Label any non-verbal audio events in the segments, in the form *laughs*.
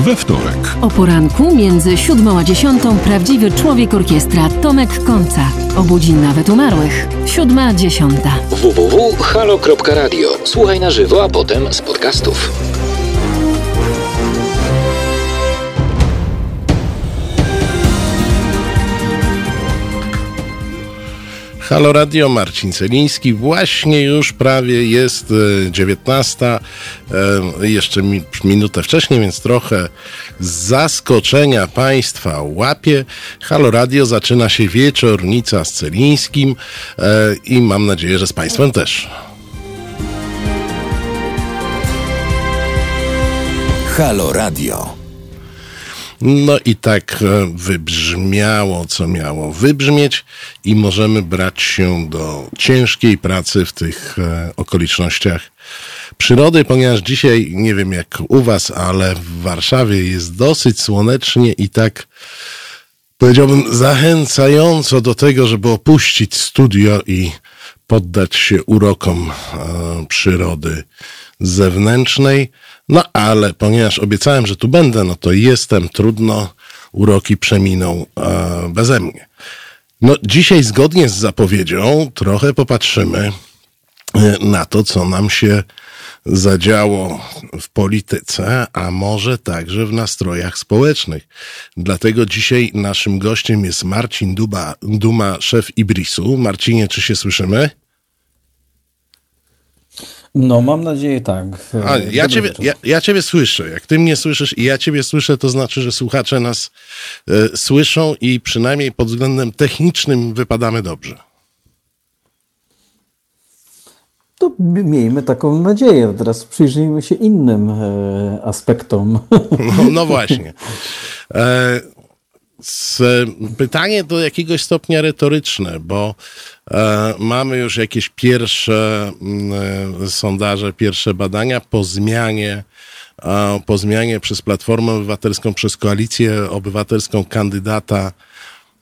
we wtorek. O poranku między siódmą a dziesiątą prawdziwy człowiek orkiestra Tomek Końca. Obudzi nawet umarłych. Siódma, dziesiąta. www.halo.radio. Słuchaj na żywo, a potem z podcastów. Halo Radio, Marcin Celiński. Właśnie już prawie jest e, 19. E, jeszcze mi, minutę wcześniej, więc trochę zaskoczenia Państwa łapie. Halo Radio zaczyna się wieczornica z Celińskim e, i mam nadzieję, że z Państwem też. Halo Radio. No i tak e, wybrzmiało, co miało wybrzmieć, i możemy brać się do ciężkiej pracy w tych e, okolicznościach przyrody, ponieważ dzisiaj, nie wiem jak u Was, ale w Warszawie jest dosyć słonecznie i tak powiedziałbym zachęcająco do tego, żeby opuścić studio i poddać się urokom e, przyrody zewnętrznej. No ale ponieważ obiecałem, że tu będę, no to jestem, trudno, uroki przeminą e, beze mnie. No dzisiaj zgodnie z zapowiedzią trochę popatrzymy e, na to, co nam się zadziało w polityce, a może także w nastrojach społecznych. Dlatego dzisiaj naszym gościem jest Marcin Duba, Duma, szef Ibrisu. Marcinie, czy się słyszymy? No, mam nadzieję tak. A, ja, ciebie, ja, ja ciebie słyszę. Jak ty mnie słyszysz i ja ciebie słyszę, to znaczy, że słuchacze nas e, słyszą i przynajmniej pod względem technicznym wypadamy dobrze. To miejmy taką nadzieję. Teraz przyjrzyjmy się innym e, aspektom. No, no właśnie. E, pytanie do jakiegoś stopnia retoryczne, bo e, mamy już jakieś pierwsze mm, e, sondaże, pierwsze badania po zmianie, e, po zmianie przez Platformę Obywatelską, przez Koalicję Obywatelską kandydata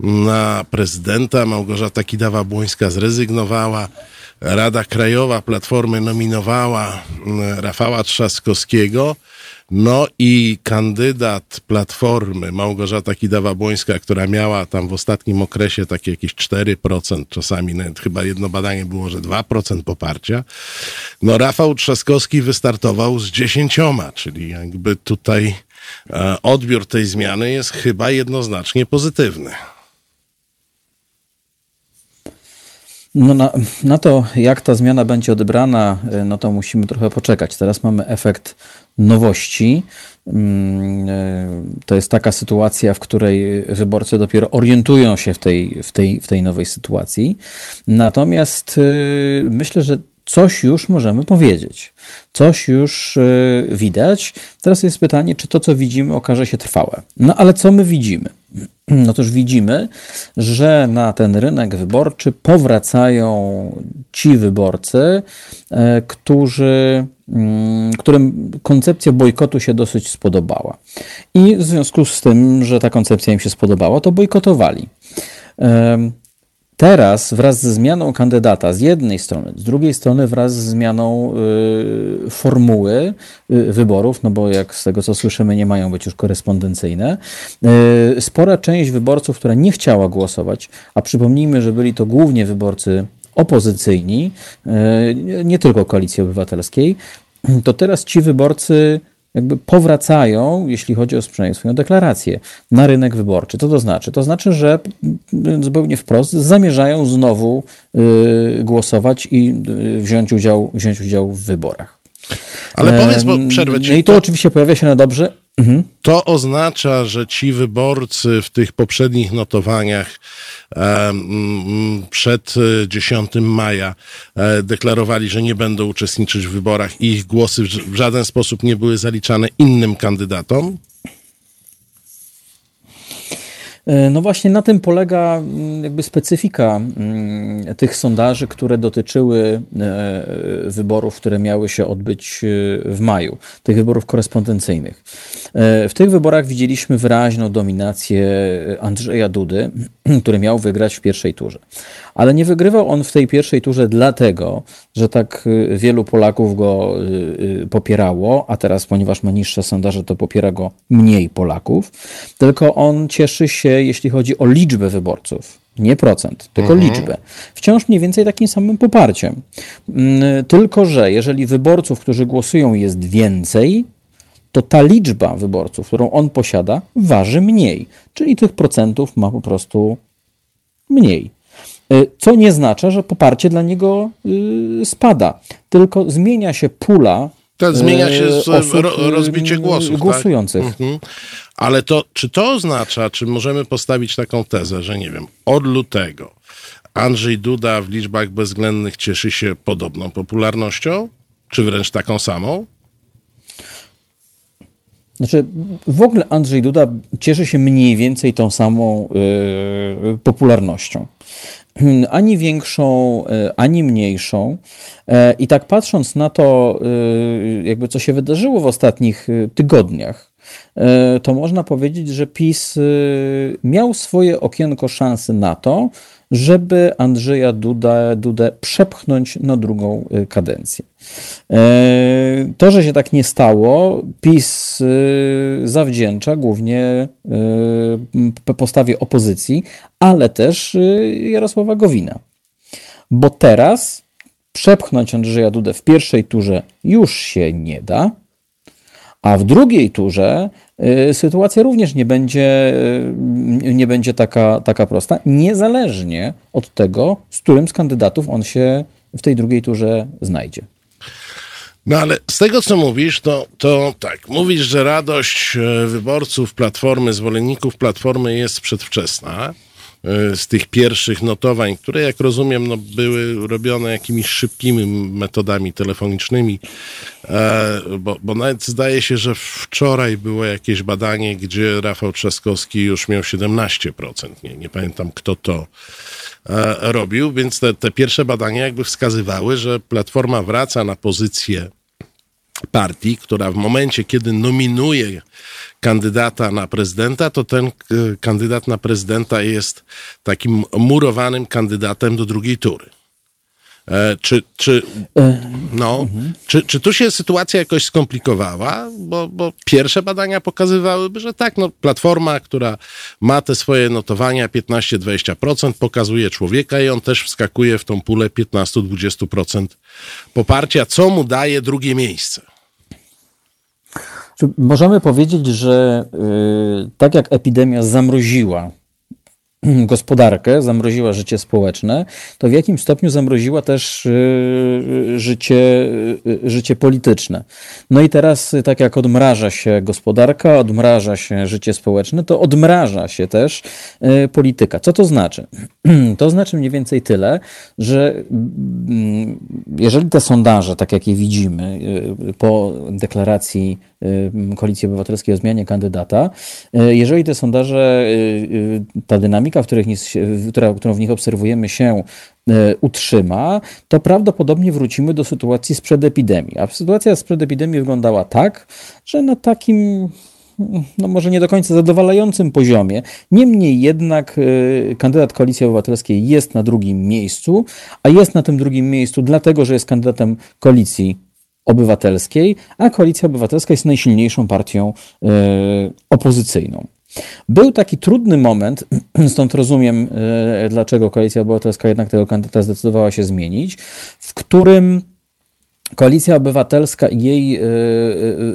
na prezydenta. Małgorzata Kidawa-Błońska zrezygnowała. Rada Krajowa Platformy nominowała mm, Rafała Trzaskowskiego. No i kandydat Platformy, Małgorzata Kidawa-Błońska, która miała tam w ostatnim okresie takie jakieś 4%, czasami nawet chyba jedno badanie było, że 2% poparcia. No Rafał Trzaskowski wystartował z 10, czyli jakby tutaj e, odbiór tej zmiany jest chyba jednoznacznie pozytywny. No na, na to, jak ta zmiana będzie odebrana, e, no to musimy trochę poczekać. Teraz mamy efekt nowości. Mm, e, To jest taka sytuacja, w której wyborcy dopiero orientują się w tej, w tej, w tej nowej sytuacji. Natomiast e, myślę, że coś już możemy powiedzieć. Coś już e, widać. Teraz jest pytanie, czy to, co widzimy, okaże się trwałe. No ale co my widzimy? No toż widzimy, że na ten rynek wyborczy powracają ci wyborcy, e, którzy, mm, którym koncepcja bojkotu się dosyć spodobała. I w związku z tym, że ta koncepcja im się spodobała, to bojkotowali. Teraz wraz ze zmianą kandydata z jednej strony, z drugiej strony wraz z zmianą y, formuły y, wyborów, no bo jak z tego co słyszymy nie mają być już korespondencyjne, y, spora część wyborców, która nie chciała głosować, a przypomnijmy, że byli to głównie wyborcy opozycyjni, nie tylko Koalicji Obywatelskiej, to teraz ci wyborcy jakby powracają, jeśli chodzi o przynajmniej swoją deklarację, na rynek wyborczy. Co to znaczy? To znaczy, że mm, zupełnie wprost zamierzają znowu y, głosować i y, wziąć udział, wziąć udział w wyborach. Ale powiedz, bo przerwę No ci. i to oczywiście pojawia się na dobrze. Mhm. To oznacza, że ci wyborcy w tych poprzednich notowaniach przed e, 10 maja e, deklarowali, że nie będą uczestniczyć w wyborach i ich głosy w żaden sposób nie były zaliczane innym kandydatom? E, no właśnie na tym polega mm, jakby specyfika mm, tych sondaży, które dotyczyły e, wyborów, które miały się odbyć e, w maju, tych wyborów korespondencyjnych. W tych wyborach widzieliśmy wyraźną dominację Andrzeja Dudy, *clears throat* który miał wygrać w pierwszej turze. Ale nie wygrywał on w tej pierwszej turze dlatego, że tak wielu Polaków go popierało, a teraz, ponieważ ma niższe sondaże, to popiera go mniej Polaków, tylko on cieszy się jeśli chodzi o liczbę wyborców. Nie procent, tylko mhm. liczbę. Wciąż mniej więcej takim samym poparciem. Mm, tylko, że jeżeli wyborców, którzy głosują, jest więcej, to ta liczba wyborców, którą on posiada, waży mniej. Czyli tych procentów ma po prostu mniej. Y, co nie znaczy, że poparcie dla niego y, spada, tylko zmienia się pula to zmienia się osób, rozbicie głosów. Tak? Głosujących. Tak? Mhm. Ale to, czy to oznacza, czy możemy postawić taką tezę, że nie wiem, od lutego Andrzej Duda w liczbach bezwzględnych cieszy się podobną popularnością, czy wręcz taką samą? Znaczy, w ogóle Andrzej Duda cieszy się mniej więcej tą samą yy, popularnością. Ani większą, yy, ani mniejszą. Yy, I tak patrząc na to, yy, jakby co się wydarzyło w ostatnich tygodniach, E, to można powiedzieć, że PiS miał swoje okienko szansy na to, żeby Andrzeja Duda, Dudę przepchnąć na drugą y, kadencję. E, to, że się tak nie stało, PiS y, zawdzięcza głównie postawie opozycji, ale też Jarosława Gowina. Bo teraz przepchnąć Andrzeja Dudę w pierwszej turze już się nie da, a w drugiej turze y, sytuacja również nie będzie, y, nie będzie taka, taka prosta, niezależnie od tego, z którym z kandydatów on się w tej drugiej turze znajdzie. No ale z tego, co mówisz, to, to tak, mówisz, że radość e, wyborców Platformy, zwolenników Platformy jest przedwczesna. E, z tych pierwszych notowań, które jak rozumiem no, były robione jakimiś szybkimi metodami telefonicznymi, e, bo, bo nawet zdaje się, że wczoraj było jakieś badanie, gdzie Rafał Trzaskowski już miał 17%. Nie, nie pamiętam kto to e, robił, więc te, te pierwsze badania jakby wskazywały, że Platforma wraca na pozycję partii, która w momencie, kiedy nominuje kandydata na prezydenta, to ten e, kandydat na prezydenta jest takim murowanym kandydatem do drugiej tury. E, czy, czy, e, no, mhm. czy, czy tu się sytuacja jakoś skomplikowała? Bo, bo pierwsze badania pokazywałyby, że tak, no, platforma, która ma te swoje notowania 15-20%, pokazuje człowieka i on też wskakuje w tą pulę 15-20% poparcia, co mu daje drugie miejsce. Możemy powiedzieć, że y, tak jak epidemia zamroziła *clears throat* gospodarkę, zamroziła życie społeczne, to w jakim stopniu zamroziła też y, życie, y, życie polityczne. No i teraz, tak jak odmraża się gospodarka, odmraża się życie społeczne, to odmraża się też y, polityka. Co to znaczy? *clears throat* To znaczy mniej więcej tyle, że mm, jeżeli te sondaże, tak jak je widzimy po deklaracji Koalicji Obywatelskiej o zmianie kandydata, jeżeli te sondaże, ta dynamika dynamika, w których, która, którą w nich obserwujemy, się e, utrzyma, to prawdopodobnie wrócimy do sytuacji sprzed epidemii. A sytuacja sprzed epidemii wyglądała tak, że na takim no może nie do końca zadowalającym poziomie. Niemniej jednak e, kandydat Koalicji Obywatelskiej jest na drugim miejscu, a jest na tym drugim miejscu dlatego, że jest kandydatem Koalicji Obywatelskiej, a Koalicja Obywatelska jest najsilniejszą partią e, opozycyjną. Był taki trudny moment, *clears throat* stąd rozumiem, e, dlaczego Koalicja Obywatelska jednak tego kandydata zdecydowała się zmienić, w którym Koalicja Obywatelska i jej e, e,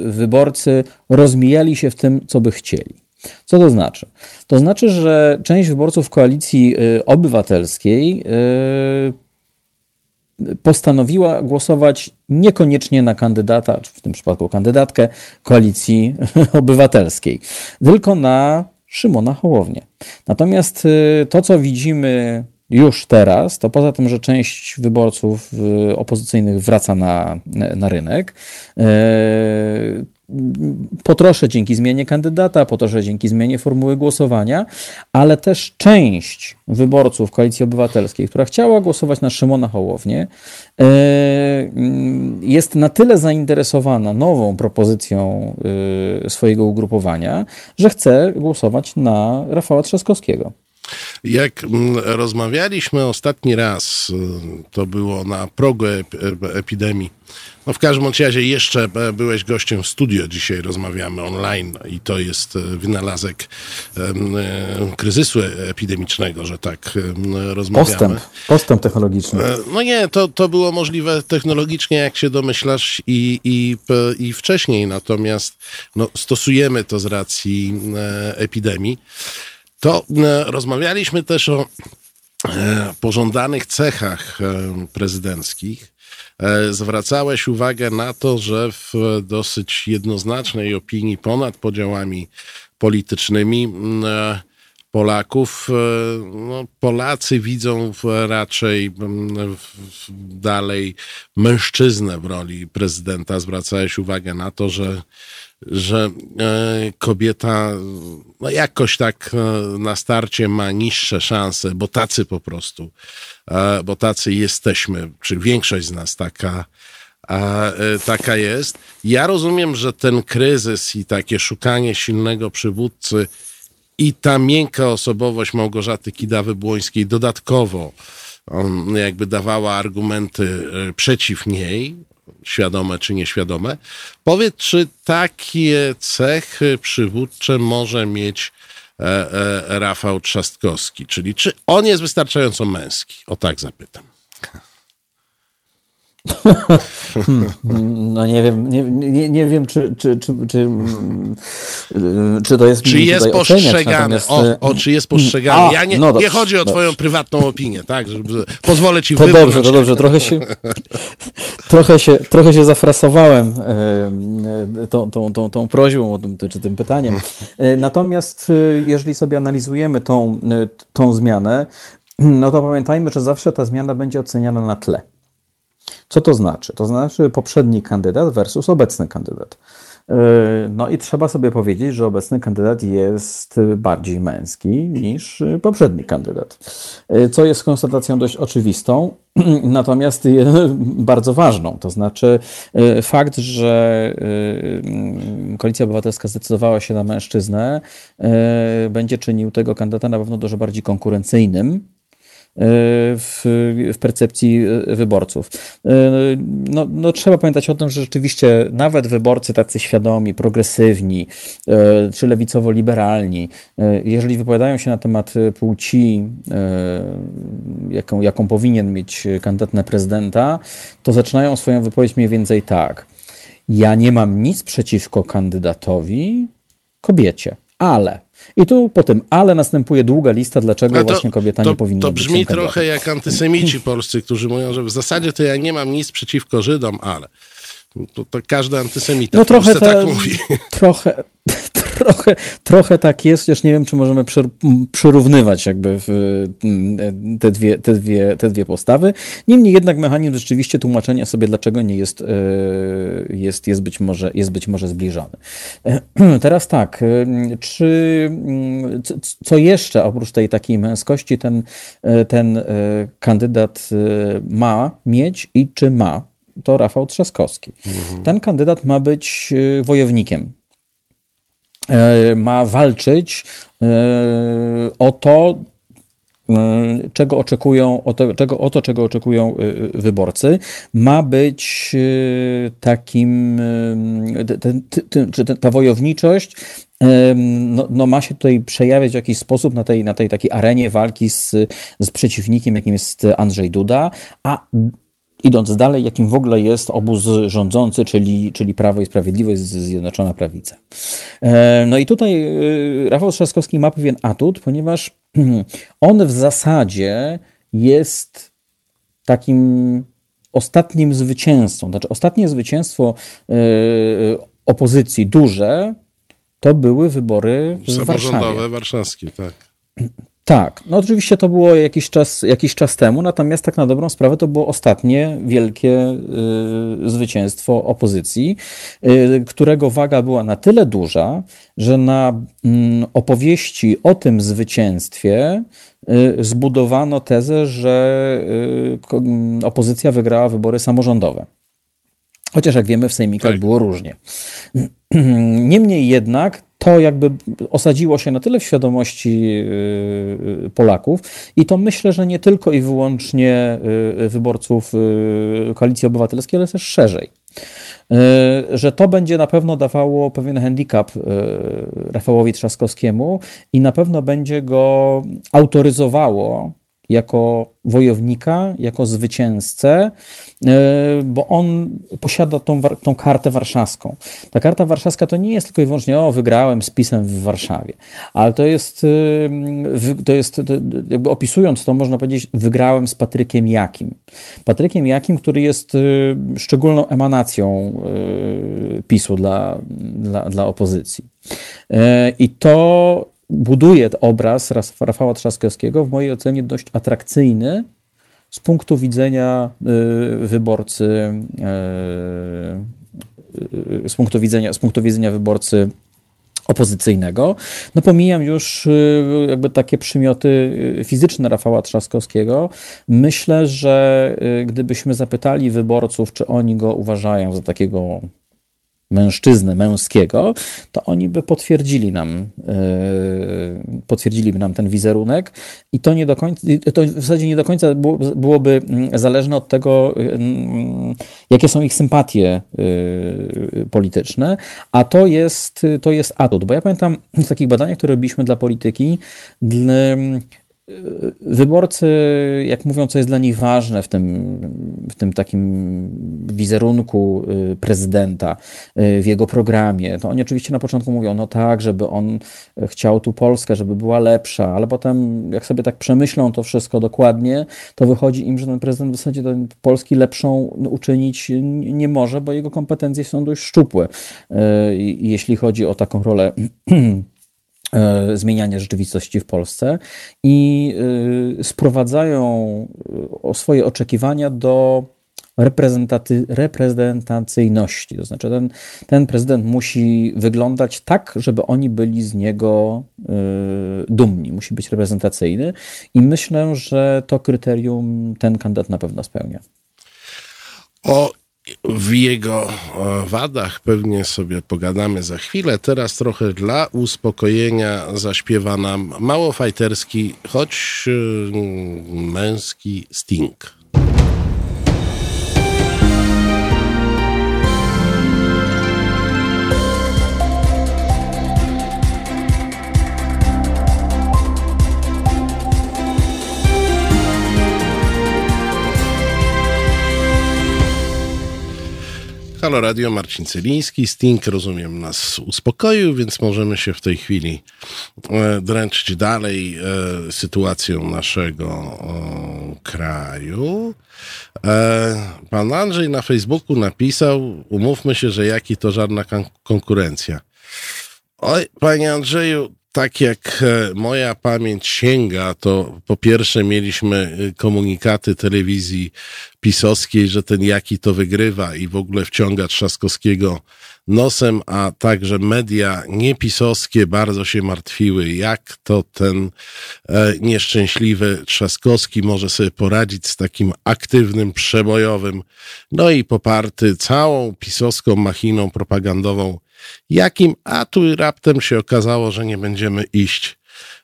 wyborcy rozmijali się w tym, co by chcieli. Co to znaczy? To znaczy, że część wyborców Koalicji Obywatelskiej postanowiła głosować niekoniecznie na kandydata, czy w tym przypadku kandydatkę koalicji *laughs* obywatelskiej, tylko na Szymona Hołownię. Natomiast y, to, co widzimy już teraz, to poza tym, że część wyborców y, opozycyjnych wraca na, na rynek, y, po trosze dzięki zmianie kandydata, po trosze dzięki zmianie formuły głosowania, ale też część wyborców Koalicji Obywatelskiej, która chciała głosować na Szymona Hołownię, e, jest na tyle zainteresowana nową propozycją e, swojego ugrupowania, że chce głosować na Rafała Trzaskowskiego. Jak mm, rozmawialiśmy ostatni raz, y, to było na progu epidemii. No w każdym razie jeszcze e, byłeś gościem w studio, dzisiaj rozmawiamy online i to jest e, wynalazek e, kryzysu epidemicznego, że tak rozmawiamy. Postęp, postęp technologiczny. No nie, to, to było możliwe technologicznie, jak się domyślasz i, i, i wcześniej, natomiast no, stosujemy to z racji epidemii to e, rozmawialiśmy też o e, pożądanych cechach e, prezydenckich. Zwracałeś uwagę na to, że w dosyć jednoznacznej opinii ponad podziałami politycznymi Polaków, no, Polacy widzą raczej dalej mężczyznę w roli prezydenta. Zwracałeś uwagę na to, że że e, kobieta no jakoś tak e, na starcie ma niższe szanse, bo tacy po prostu, e, bo tacy jesteśmy, czy większość z nas taka, taka jest. Ja rozumiem, że ten kryzys i takie szukanie silnego przywódcy i ta miękka osobowość Małgorzaty Kidawy-Błońskiej dodatkowo jakby dawała argumenty przeciw niej, świadome czy nieświadome. Powiedz, czy takie cechy przywódcze może mieć e, e, Rafał Trzastkowski? Czyli czy on jest wystarczająco męski? O tak zapytam. Hmm, no nie wiem, nie, nie, nie wiem, czy, czy, czy, czy, czy to jest. Czy jest postrzegany? O, o, czy jest postrzegany? A, ja nie, no dobrze, nie chodzi o Twoją prywatną opinię, tak? Pozwolę Ci To dobrze, to dobrze. Trochę się, trochę się, trochę się zafrasowałem tą, tą, tą, tą prośbą czy tym pytaniem. Natomiast jeżeli sobie analizujemy tą, tą zmianę, no to pamiętajmy, że zawsze ta zmiana będzie oceniana na tle. Co to znaczy? To znaczy poprzedni kandydat versus obecny kandydat. E, no i trzeba sobie powiedzieć, że obecny kandydat jest bardziej męski niż poprzedni kandydat. E, co jest konstatacją dość oczywistą, *clears throat* natomiast *laughs* bardzo ważną. To znaczy e, fakt, że Koalicja Obywatelska zdecydowała się na mężczyznę, będzie czynił tego kandydata na pewno dużo bardziej konkurencyjnym w, w percepcji wyborców. No, no, trzeba pamiętać o tym, że rzeczywiście nawet wyborcy tacy świadomi, progresywni czy lewicowo-liberalni, jeżeli wypowiadają się na temat płci, jaką, jaką powinien mieć kandydat na prezydenta, to zaczynają swoją wypowiedź mniej więcej tak. Ja nie mam nic przeciwko kandydatowi kobiecie, ale i tu po tym ale następuje długa lista, dlaczego to, właśnie kobieta to, nie powinna To brzmi trochę jak antysemici *laughs* polscy, którzy mówią, że w zasadzie to ja nie mam nic przeciwko Żydom, ale. To, to każdy antysemita no, trochę te, tak mówi. Trochę, trochę, trochę tak jest, chociaż nie wiem, czy możemy przyrównywać jakby te dwie, te, dwie, te dwie postawy. Niemniej jednak mechanizm rzeczywiście tłumaczenia sobie, dlaczego nie jest, e, jest, jest, być, może, jest być może zbliżony. *clears throat* Teraz tak, e, czy co jeszcze oprócz tej takiej męskości ten, e, ten kandydat ma mieć i czy ma? To Rafał Trzaskowski. Mhm. Ten kandydat ma być wojownikiem E, ma walczyć e, o to, e, czego oczekują, o to, czego, o to, czego oczekują wyborcy, ma być takim, czy ta wojowniczość no, no, ma się tutaj przejawiać w jakiś sposób na tej, na tej takiej arenie walki z, z przeciwnikiem, jakim jest Andrzej Duda, a idąc dalej, jakim w ogóle jest obóz rządzący, czyli, czyli Prawo i Sprawiedliwość, Zjednoczona Prawica. E, no i tutaj e, Rafał Trzaskowski ma pewien atut, ponieważ *clears throat* on w zasadzie jest takim ostatnim zwycięzcą. Znaczy, ostatnie zwycięstwo e, opozycji, duże, to były wybory w Warszawie. warszawskie, tak. Tak, no oczywiście to było jakiś czas, jakiś czas temu, natomiast tak na dobrą sprawę to było ostatnie wielkie y, zwycięstwo opozycji, y, którego waga była na tyle duża, że na y, opowieści o tym zwycięstwie y, zbudowano tezę, że y, opozycja wygrała wybory samorządowe. Chociaż jak wiemy, w sejmikach tak. było różnie. *clears throat* Niemniej jednak to jakby osadziło się na tyle w świadomości y, Polaków i to myślę, że nie tylko i wyłącznie y, wyborców Koalicji Obywatelskiej, ale też szerzej. Że to będzie na pewno dawało pewien handicap Rafałowi Trzaskowskiemu i na pewno będzie go autoryzowało jako wojownika, jako zwycięzcę, e, bo on posiada tą, tą kartę warszawską. Ta karta warszawska to nie jest tylko i wyłącznie, o, wygrałem z pisem w Warszawie, ale to jest, e, to jest jakby opisując to, można powiedzieć, wygrałem z Patrykiem Jakim. Patrykiem Jakim, który jest e, szczególną emanacją PiSu dla, dla, dla opozycji. I to buduje obraz Rafała Trzaskowskiego w mojej ocenie dość atrakcyjny z punktu widzenia y, wyborcy y, y, z punktu widzenia, z punktu widzenia wyborcy opozycyjnego. No pomijam już jakby takie przymioty fizyczne Rafała Trzaskowskiego. Myślę, że gdybyśmy zapytali wyborców, czy oni go uważają za takiego mężczyznę męskiego, to oni by potwierdzili nam, yy, potwierdziliby nam ten wizerunek. I to nie do końca, to w zasadzie nie do końca było, byłoby mm, zależne od tego, yy, jakie są ich sympatie yy, polityczne, a to jest, to jest atut, bo ja pamiętam z takich badań, które robiliśmy dla polityki, Wyborcy, jak mówią, co jest dla nich ważne w tym, w tym takim wizerunku y, prezydenta, y, w jego programie, to oni oczywiście na początku mówią, no tak, żeby on chciał tu Polskę, żeby była lepsza, ale potem, jak sobie tak przemyślą to wszystko dokładnie, to wychodzi im, że ten prezydent w zasadzie Polski lepszą uczynić nie może, bo jego kompetencje są dość szczupłe, y, jeśli chodzi o taką rolę *clears throat* zmieniania rzeczywistości w Polsce i e, sprowadzają e, swoje oczekiwania do reprezentacyjności. To znaczy, ten, ten prezydent musi wyglądać tak, żeby oni byli z niego dumni, musi być reprezentacyjny i myślę, że to kryterium ten kandydat na pewno spełnia. O w jego wadach pewnie sobie pogadamy za chwilę. Teraz trochę dla uspokojenia zaśpiewa nam mało fajterski, choć y, męski Sting. Halo Radio, Marcin Celiński. Sting, rozumiem, nas uspokoił, więc możemy się w tej chwili e, dręczyć dalej e, sytuacją naszego kraju. E, pan Andrzej na Facebooku napisał, umówmy się, że jaki to żadna konkurencja. Oj, panie Andrzeju, tak jak e, moja pamięć sięga, to po pierwsze mieliśmy e, komunikaty telewizji pisowskiej, że ten jaki to wygrywa i w ogóle wciąga Trzaskowskiego nosem, a także media niepisowskie bardzo się martwiły, jak to ten e, nieszczęśliwy Trzaskowski może sobie poradzić z takim aktywnym, przebojowym, no i poparty całą pisowską machiną propagandową jakim, a tu raptem się okazało, że nie będziemy iść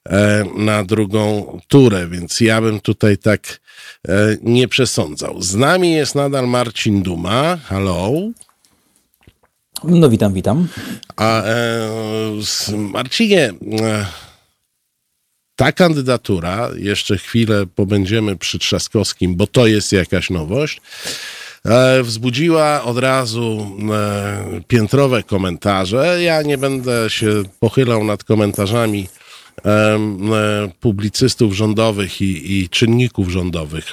e, na drugą turę, więc ja bym tutaj tak e, nie przesądzał. Z nami jest nadal Marcin Duma. Hello. No witam, witam. A e, Marcinie, e, ta kandydatura, jeszcze chwilę pobędziemy przy Trzaskowskim, bo to jest jakaś nowość, wzbudziła od razu e, piętrowe komentarze. Ja nie będę się pochylał nad komentarzami e, publicystów rządowych i, i, czynników rządowych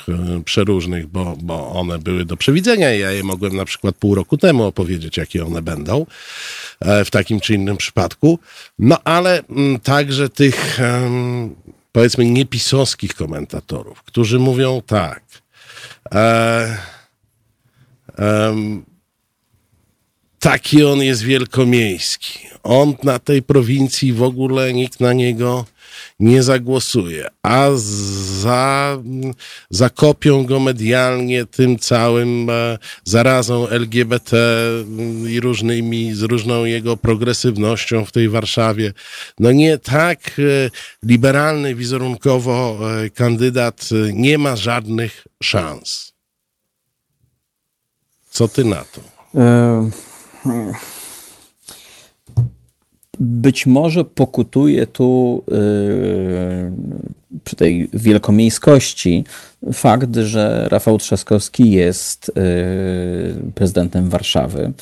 przeróżnych, bo, bo one były do przewidzenia ja je mogłem na przykład pół roku temu opowiedzieć, jakie one będą w takim czy innym przypadku. No ale także tych powiedzmy niepisowskich komentatorów, którzy mówią tak. E, taki on jest wielkomiejski. On na tej prowincji w ogóle nikt na niego nie zagłosuje, a za, zakopią go medialnie tym całym e, zarazą LGBT i różnymi, z różną jego progresywnością w tej Warszawie. No nie tak e, liberalny wizerunkowo e, kandydat nie ma żadnych szans. Co ty na to? Być może pokutuje tu przy tej wielkomiejskości fakt, że Rafał Trzaskowski jest prezydentem Warszawy,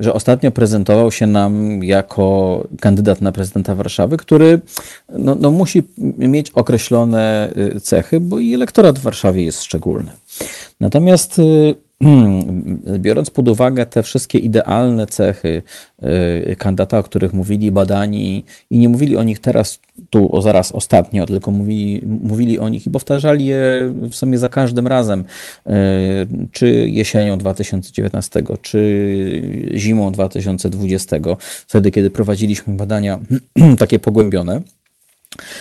że ostatnio prezentował się nam jako kandydat na prezydenta Warszawy, który no, no musi mieć określone yy, cechy, bo i elektorat w Warszawie jest szczególny. Natomiast Hmm, biorąc pod uwagę te wszystkie idealne cechy y, kandydata, o których mówili badani i nie mówili o nich teraz, tu o zaraz ostatnio, tylko mówili, mówili o nich i powtarzali je w sumie za każdym razem, y, czy jesienią 2019, czy zimą 2020, wtedy kiedy prowadziliśmy badania *clears throat* takie pogłębione,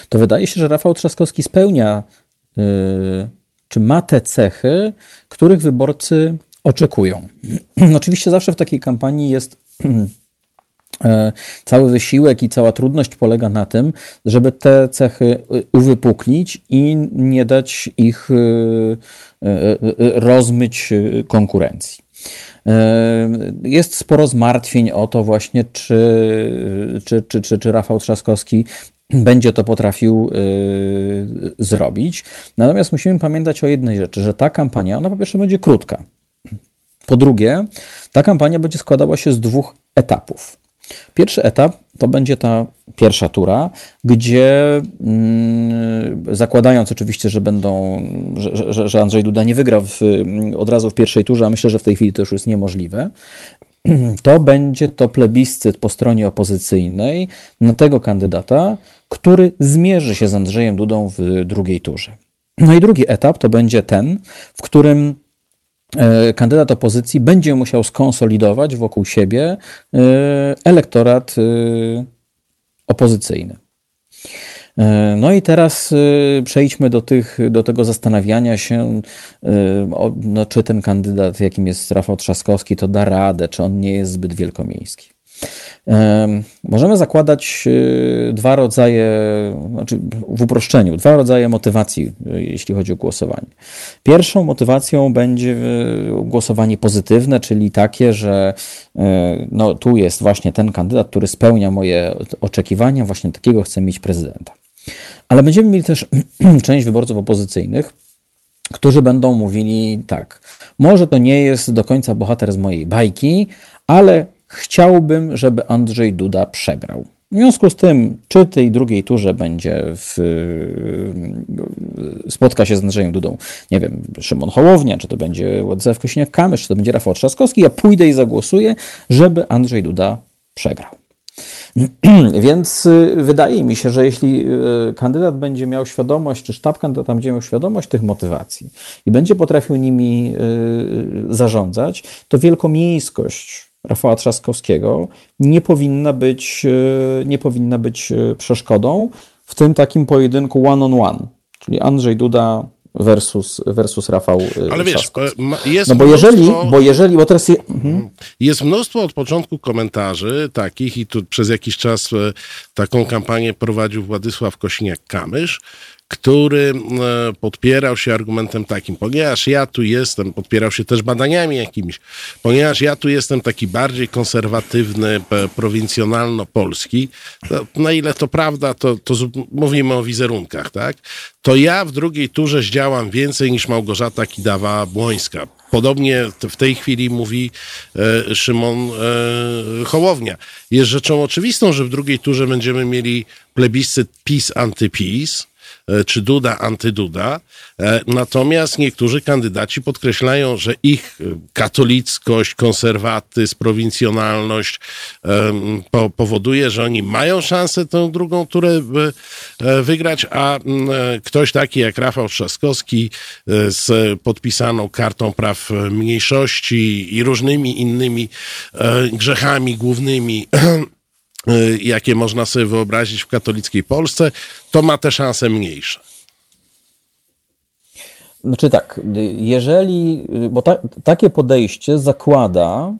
to wydaje się, że Rafał Trzaskowski spełnia y, czy ma te cechy, których wyborcy oczekują. *clears throat* Oczywiście zawsze w takiej kampanii jest *clears throat* e, cały wysiłek i cała trudność polega na tym, żeby te cechy uwypuklić i nie dać ich e, e, rozmyć konkurencji. Jest sporo zmartwień o to właśnie, czy, czy, czy, czy, czy Rafał Trzaskowski *clears throat* będzie to potrafił yy, zrobić. Natomiast musimy pamiętać o jednej rzeczy, że ta kampania, ona po pierwsze będzie krótka. Po drugie, ta kampania będzie składała się z dwóch etapów. Pierwszy etap to będzie ta pierwsza tura, gdzie yy, zakładając oczywiście, że będą, że, że, że Andrzej Duda nie wygra w, od razu w pierwszej turze, a myślę, że w tej chwili to już jest niemożliwe, to będzie to plebiscyt po stronie opozycyjnej na tego kandydata, który zmierzy się z Andrzejem Dudą w drugiej turze. No i drugi etap to będzie ten, w którym e, kandydat opozycji będzie musiał skonsolidować wokół siebie e, elektorat e, opozycyjny. No i teraz przejdźmy do, tych, do tego zastanawiania się, no, czy ten kandydat, jakim jest Rafał Trzaskowski, to da radę, czy on nie jest zbyt wielkomiejski. Możemy zakładać y, dwa rodzaje, znaczy w uproszczeniu, dwa rodzaje motywacji, y, jeśli chodzi o głosowanie. Pierwszą motywacją będzie y, głosowanie pozytywne, czyli takie, że no, tu jest właśnie ten kandydat, który spełnia moje oczekiwania, właśnie takiego chcę mieć prezydenta. Ale będziemy mieli też *clears throat* część wyborców opozycyjnych, którzy będą mówili tak, może to nie jest do końca bohater z mojej bajki, ale Chciałbym, żeby Andrzej Duda przegrał. W związku z tym, czy tej drugiej turze będzie w, spotka się z Andrzejem Dudą, nie wiem, Szymon Hołownia, czy to będzie Władysław Kośniak-Kamysz, czy to będzie Rafał Trzaskowski, ja pójdę i zagłosuję, żeby Andrzej Duda przegrał. *clears throat* Więc y, wydaje mi się, że jeśli y, kandydat będzie miał świadomość, czy sztab kandydata będzie miał świadomość tych motywacji i będzie potrafił nimi zarządzać, to wielkomiejskość Rafała Trzaskowskiego nie powinna być, e, nie powinna być e, przeszkodą w tym takim pojedynku one-on-one, on one, czyli Andrzej Duda versus, versus Rafał e, Ale wiesz, jest no bo mnóstwo, jeżeli, bo jeżeli, bo teraz... Mhm. Jest mnóstwo od początku komentarzy takich i tu przez jakiś czas taką kampanię prowadził Władysław Kośniak-Kamysz, który e, podpierał się argumentem takim, ponieważ ja tu jestem, podpierał się też badaniami jakimiś, ponieważ ja tu jestem taki bardziej konserwatywny, prowincjonalno-polski, na ile to prawda, to, to mówimy o wizerunkach, tak? To ja w drugiej turze zdziałam więcej niż Małgorzata Kidawa-Błońska. Podobnie w tej chwili mówi e, Szymon e, Hołownia. Jest rzeczą oczywistą, że w drugiej turze będziemy mieli plebiscyt PiS-antyPiS, e, czy Duda, antyduda. E, natomiast niektórzy kandydaci podkreślają, że ich katolickość, konserwatyzm, prowincjonalność powoduje, że oni mają szansę tę drugą turę wygrać, a ktoś taki jak Rafał Trzaskowski z podpisaną kartą praw mniejszości i różnymi innymi grzechami głównymi *clears throat* jakie można sobie wyobrazić w katolickiej Polsce, to ma te szanse mniejsze. Znaczy tak, jeżeli, bo ta, takie podejście zakłada,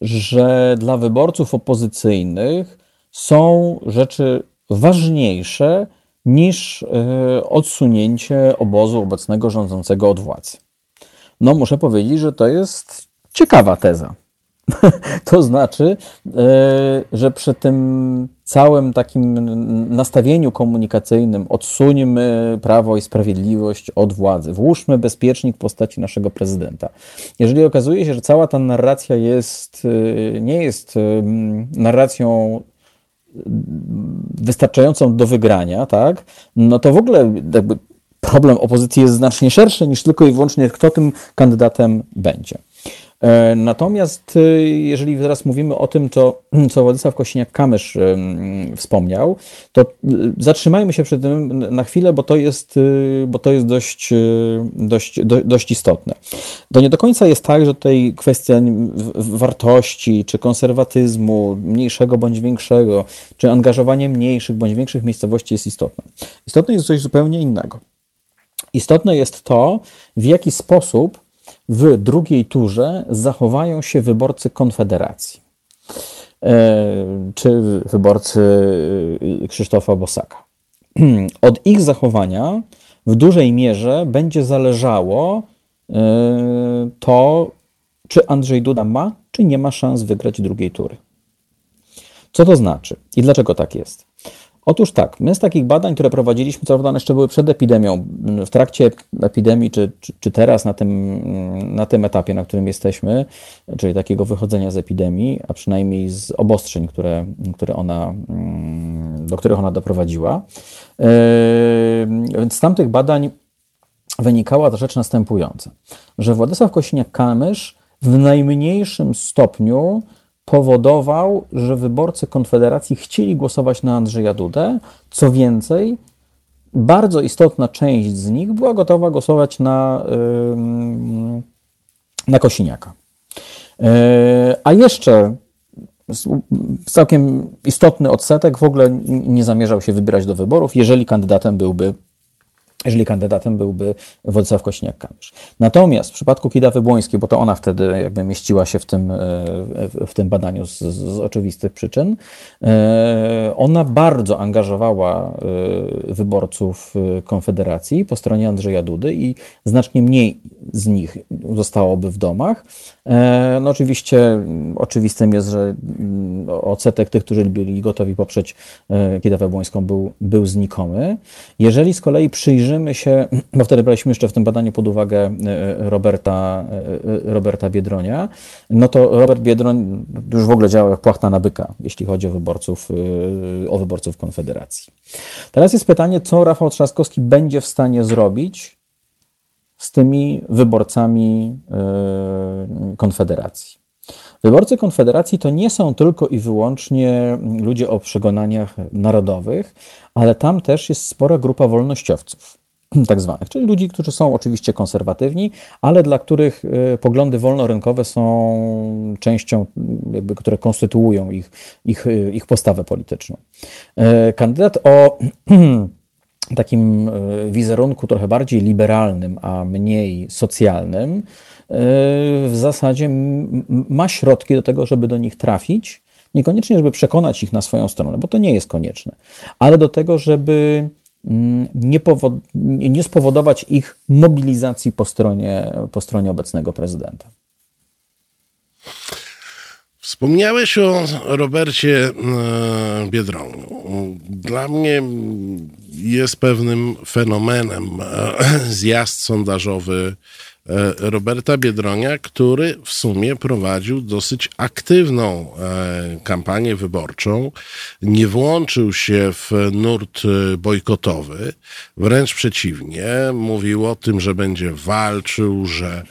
że dla wyborców opozycyjnych są rzeczy ważniejsze niż y, odsunięcie obozu obecnego rządzącego od władzy. No, muszę powiedzieć, że to jest ciekawa teza. *laughs* To znaczy, e, że przy tym całym takim nastawieniu komunikacyjnym odsuńmy prawo i sprawiedliwość od władzy, włóżmy bezpiecznik w postaci naszego prezydenta. Jeżeli okazuje się, że cała ta narracja jest, e, nie jest e, narracją wystarczającą do wygrania, tak, no to w ogóle problem opozycji jest znacznie szerszy niż tylko i wyłącznie kto tym kandydatem będzie. E, natomiast e, jeżeli teraz mówimy o tym, co, *clears throat* co Władysław Kosiniak-Kamysz e, wspomniał, to zatrzymajmy się przy tym na chwilę, bo to jest, bo to jest dość, dość, dość istotne. To nie do końca jest tak, że tutaj kwestia wartości, czy konserwatyzmu, mniejszego bądź większego, czy angażowanie mniejszych bądź większych miejscowości jest istotne. Istotne jest coś zupełnie innego. Istotne jest to, w jaki sposób w drugiej turze zachowają się wyborcy Konfederacji e, czy wyborcy e, Krzysztofa Bosaka. *clears throat* Od ich zachowania w dużej mierze będzie zależało e, to, czy Andrzej Duda ma, czy nie ma szans wygrać drugiej tury. Co to znaczy i dlaczego tak jest? Otóż tak, my z takich badań, które prowadziliśmy, co prawda one jeszcze były przed epidemią, w trakcie epidemii, czy, czy, czy, teraz na tym, na tym etapie, na którym jesteśmy, czyli takiego wychodzenia z epidemii, a przynajmniej z obostrzeń, które, które ona, do których ona doprowadziła. Yy, więc z tamtych badań wynikała ta rzecz następująca, że Władysław Kosiniak-Kamysz w najmniejszym stopniu powodował, że wyborcy Konfederacji chcieli głosować na Andrzeja Dudę. Co więcej, bardzo istotna część z nich była gotowa głosować na, na Kosiniaka. E, a jeszcze całkiem istotny odsetek w ogóle nie zamierzał się wybierać do wyborów, jeżeli kandydatem byłby jeżeli kandydatem byłby Władysław Kośniak-Kamysz. Natomiast w przypadku Kidawy Błońskiej, bo to ona wtedy jakby mieściła się w tym, e, w tym badaniu z, z oczywistych przyczyn, e, ona bardzo angażowała e, wyborców Konfederacji po stronie Andrzeja Dudy i znacznie mniej z nich zostałoby w domach. No oczywiście oczywistym jest, że mm, odsetek tych, którzy byli gotowi poprzeć Kidawę Błońską był, był znikomy. Jeżeli z kolei przyjrzymy się, *clears throat* bo wtedy braliśmy jeszcze w tym badaniu pod uwagę e, Roberta, e, Roberta Biedronia, no to Robert Biedroń już w ogóle działał jak płachta na byka, jeśli chodzi o wyborców, e, o wyborców Konfederacji. Teraz jest pytanie, co Rafał Trzaskowski będzie w stanie zrobić z tymi wyborcami Konfederacji. Wyborcy Konfederacji to nie są tylko i wyłącznie ludzie o przekonaniach narodowych, ale tam też jest spora grupa wolnościowców *clears throat* tak zwanych, czyli ludzi, którzy są oczywiście konserwatywni, ale dla których y, poglądy wolnorynkowe są częścią, jakby, które konstytuują ich, ich, y, ich postawę polityczną. Kandydat o *clears throat* takim wizerunku trochę bardziej liberalnym, a mniej socjalnym, w zasadzie ma środki do tego, żeby do nich trafić. Niekoniecznie, żeby przekonać ich na swoją stronę, bo to nie jest konieczne, ale do tego, żeby mm, nie, nie spowodować ich mobilizacji po stronie, po stronie obecnego prezydenta. Wspomniałeś o Robercie e, Biedroniu. Dla mnie jest pewnym fenomenem e, *clears throat* zjazd sondażowy Roberta Biedronia, który w sumie prowadził dosyć aktywną kampanię wyborczą. Nie włączył się w nurt bojkotowy, wręcz przeciwnie, mówił o tym, że będzie walczył, że,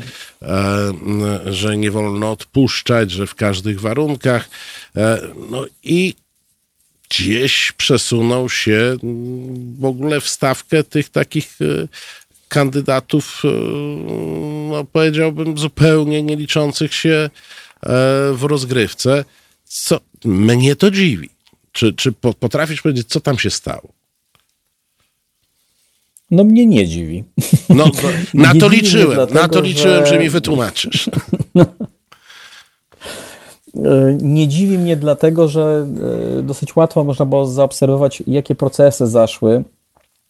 że nie wolno odpuszczać, że w każdych warunkach. No i gdzieś przesunął się w ogóle w stawkę tych takich e, kandydatów, e, no powiedziałbym, zupełnie nie liczących się e, w rozgrywce, co mnie to dziwi. Czy, czy potrafisz powiedzieć, co tam się stało? No mnie nie dziwi. No, *laughs* na to liczyłem, dlatego, na to liczyłem, że... że mi wytłumaczysz. E, *laughs* nie dziwi mnie dlatego, że e, dosyć łatwo można było zaobserwować, jakie procesy zaszły,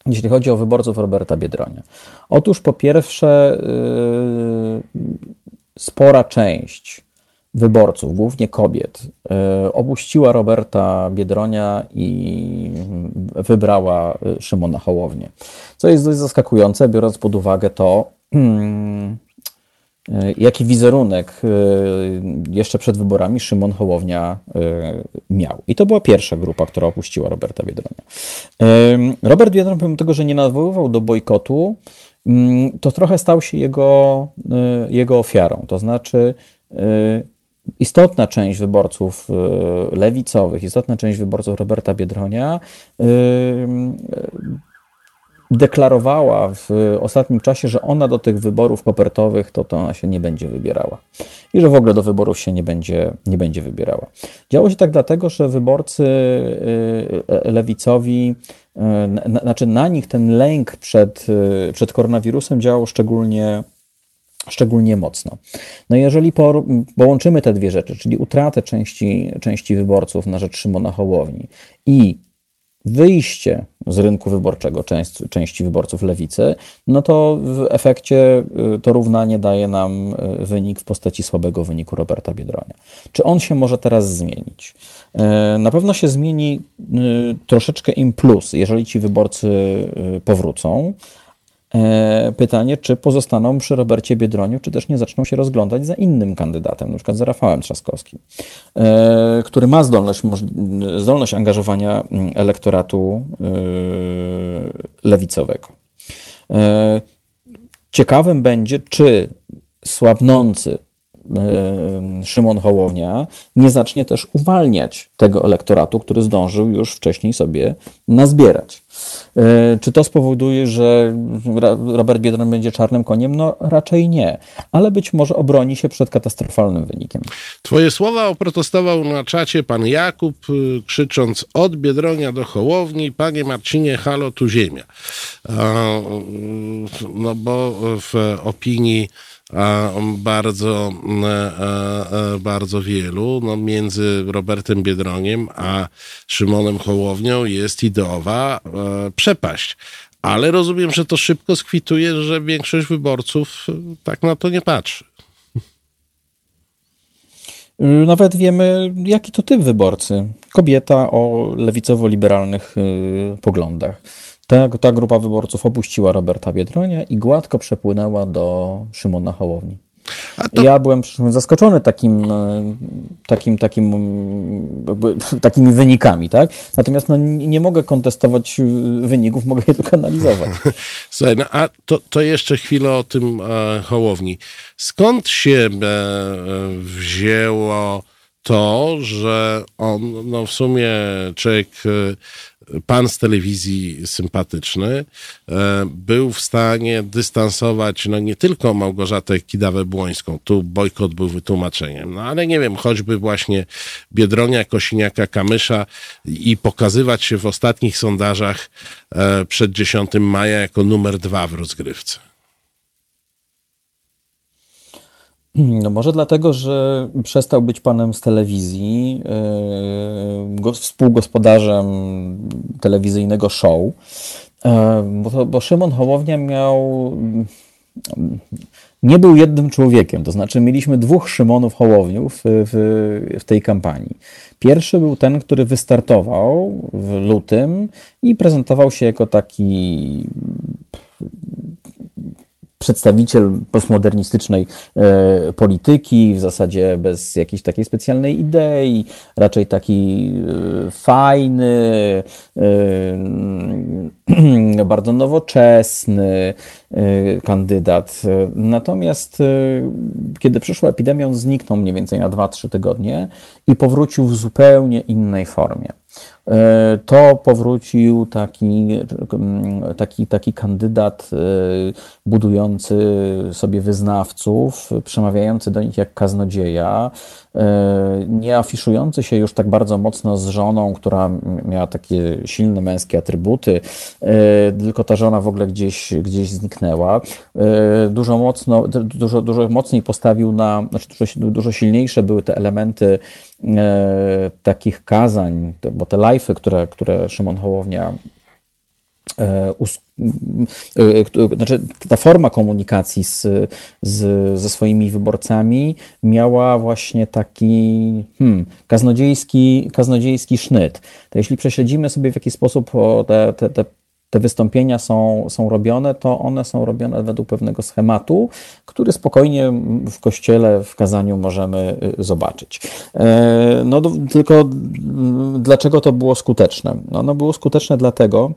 jeśli chodzi o wyborców Roberta Biedronia. Otóż po pierwsze, e, spora część wyborców, głównie kobiet, opuściła Roberta Biedronia i wybrała Szymona Hołownię. Co jest dość zaskakujące, biorąc pod uwagę to, E, *clears throat* jaki wizerunek e, jeszcze przed wyborami Szymon Hołownia e, miał. I to była pierwsza grupa, która opuściła Roberta Biedronia. Robert Biedroń, pomimo tego, że nie nawoływał do bojkotu, mm, to trochę stał się jego, jego ofiarą. To znaczy, istotna część wyborców lewicowych, istotna część wyborców Roberta Biedronia deklarowała w ostatnim czasie, że ona do tych wyborów kopertowych to, to ona się nie będzie wybierała. I że w ogóle do wyborów się nie będzie, nie będzie wybierała. Działo się tak dlatego, że wyborcy y, y, lewicowi, y, znaczy na nich ten lęk przed, przed koronawirusem działał szczególnie szczególnie mocno. No jeżeli połączymy te dwie rzeczy, czyli utratę części, części wyborców na rzecz Szymona Hołowni i wyjście z rynku wyborczego części, części wyborców lewicy, no to w efekcie y, to równanie daje nam y, wynik w postaci słabego wyniku Roberta Biedronia. Czy on się może teraz zmienić? Y, na pewno się zmieni troszeczkę im plus, jeżeli ci wyborcy powrócą, pytanie, czy pozostaną przy Robercie Biedroniu, czy też nie zaczną się rozglądać za innym kandydatem, na przykład za Rafałem Trzaskowskim, e, który ma zdolność, zdolność angażowania mm, elektoratu e, lewicowego. Ciekawym będzie, czy słabnący Szymon Hołownia nie zacznie też uwalniać tego elektoratu, który zdążył już wcześniej sobie nazbierać. E, czy to spowoduje, że Robert Biedron będzie czarnym koniem? No raczej nie, ale być może obroni się przed katastrofalnym wynikiem. Twoje słowa oprotestował na czacie pan Jakub, y, krzycząc od Biedronia do Hołowni, panie Marcinie, halo, tu ziemia. No bo w opinii bardzo, e, e, bardzo wielu. No, między Robertem Biedroniem a Szymonem Hołownią jest ideowa e, przepaść. Ale rozumiem, że to szybko skwituje, że większość wyborców tak na to nie patrzy. Nawet wiemy, jaki to typ wyborcy. Kobieta o lewicowo-liberalnych poglądach. Ta, ta grupa wyborców opuściła Roberta Biedronia i gładko przepłynęła do Szymona Hołowni. To... Ja byłem zaskoczony takim, e, takim, takim, *laughs* takimi wynikami, tak? Natomiast no, nie mogę kontestować wyników, mogę je tylko analizować. *laughs* Słuchaj, no, a to, to jeszcze chwilę o tym e, Hołowni. Skąd się e, wzięło to, że on, no w sumie człowiek pan z telewizji sympatyczny e, był w stanie dystansować no nie tylko Małgorzatę Kidawę-Błońską, tu bojkot był wytłumaczeniem, no ale nie wiem, choćby właśnie Biedronia, Kosiniaka, Kamysza i pokazywać się w ostatnich sondażach e, przed 10 maja jako numer dwa w rozgrywce. No może dlatego, że przestał być panem z telewizji, yy, współgospodarzem telewizyjnego show, yy, bo, bo Szymon Hołownia miał nie był jednym człowiekiem, to znaczy mieliśmy dwóch Szymonów Hołowniów w, w, tej kampanii. Pierwszy był ten, który wystartował w lutym i prezentował się jako taki przedstawiciel postmodernistycznej e, polityki, w zasadzie bez jakiejś takiej specjalnej idei, raczej taki e, fajny, e, *clears throat* bardzo nowoczesny kandydat. Natomiast kiedy przyszła epidemia, on zniknął mniej więcej na 2-3 tygodnie i powrócił w zupełnie innej formie. To powrócił taki, taki, taki kandydat budujący sobie wyznawców, przemawiający do nich jak kaznodzieja, e, nie afiszujący się już tak bardzo mocno z żoną, która miała takie silne męskie atrybuty, tylko ta żona w ogóle gdzieś, gdzieś zniknęła. Dużo, mocno, dużo, dużo mocniej postawił na, znaczy dużo, dużo silniejsze były te elementy e, takich kazań, bo te live'y, które, które Szymon Hołownia e, e, znaczy ta forma komunikacji z, z, ze swoimi wyborcami miała właśnie taki hmm, kaznodziejski, kaznodziejski sznyt. To jeśli prześledzimy sobie w jaki sposób te, te, te te wystąpienia są, są robione, to one są robione według pewnego schematu, który spokojnie w kościele, w kazaniu możemy y, zobaczyć. E, no tylko dlaczego to było skuteczne? No, ono było skuteczne dlatego,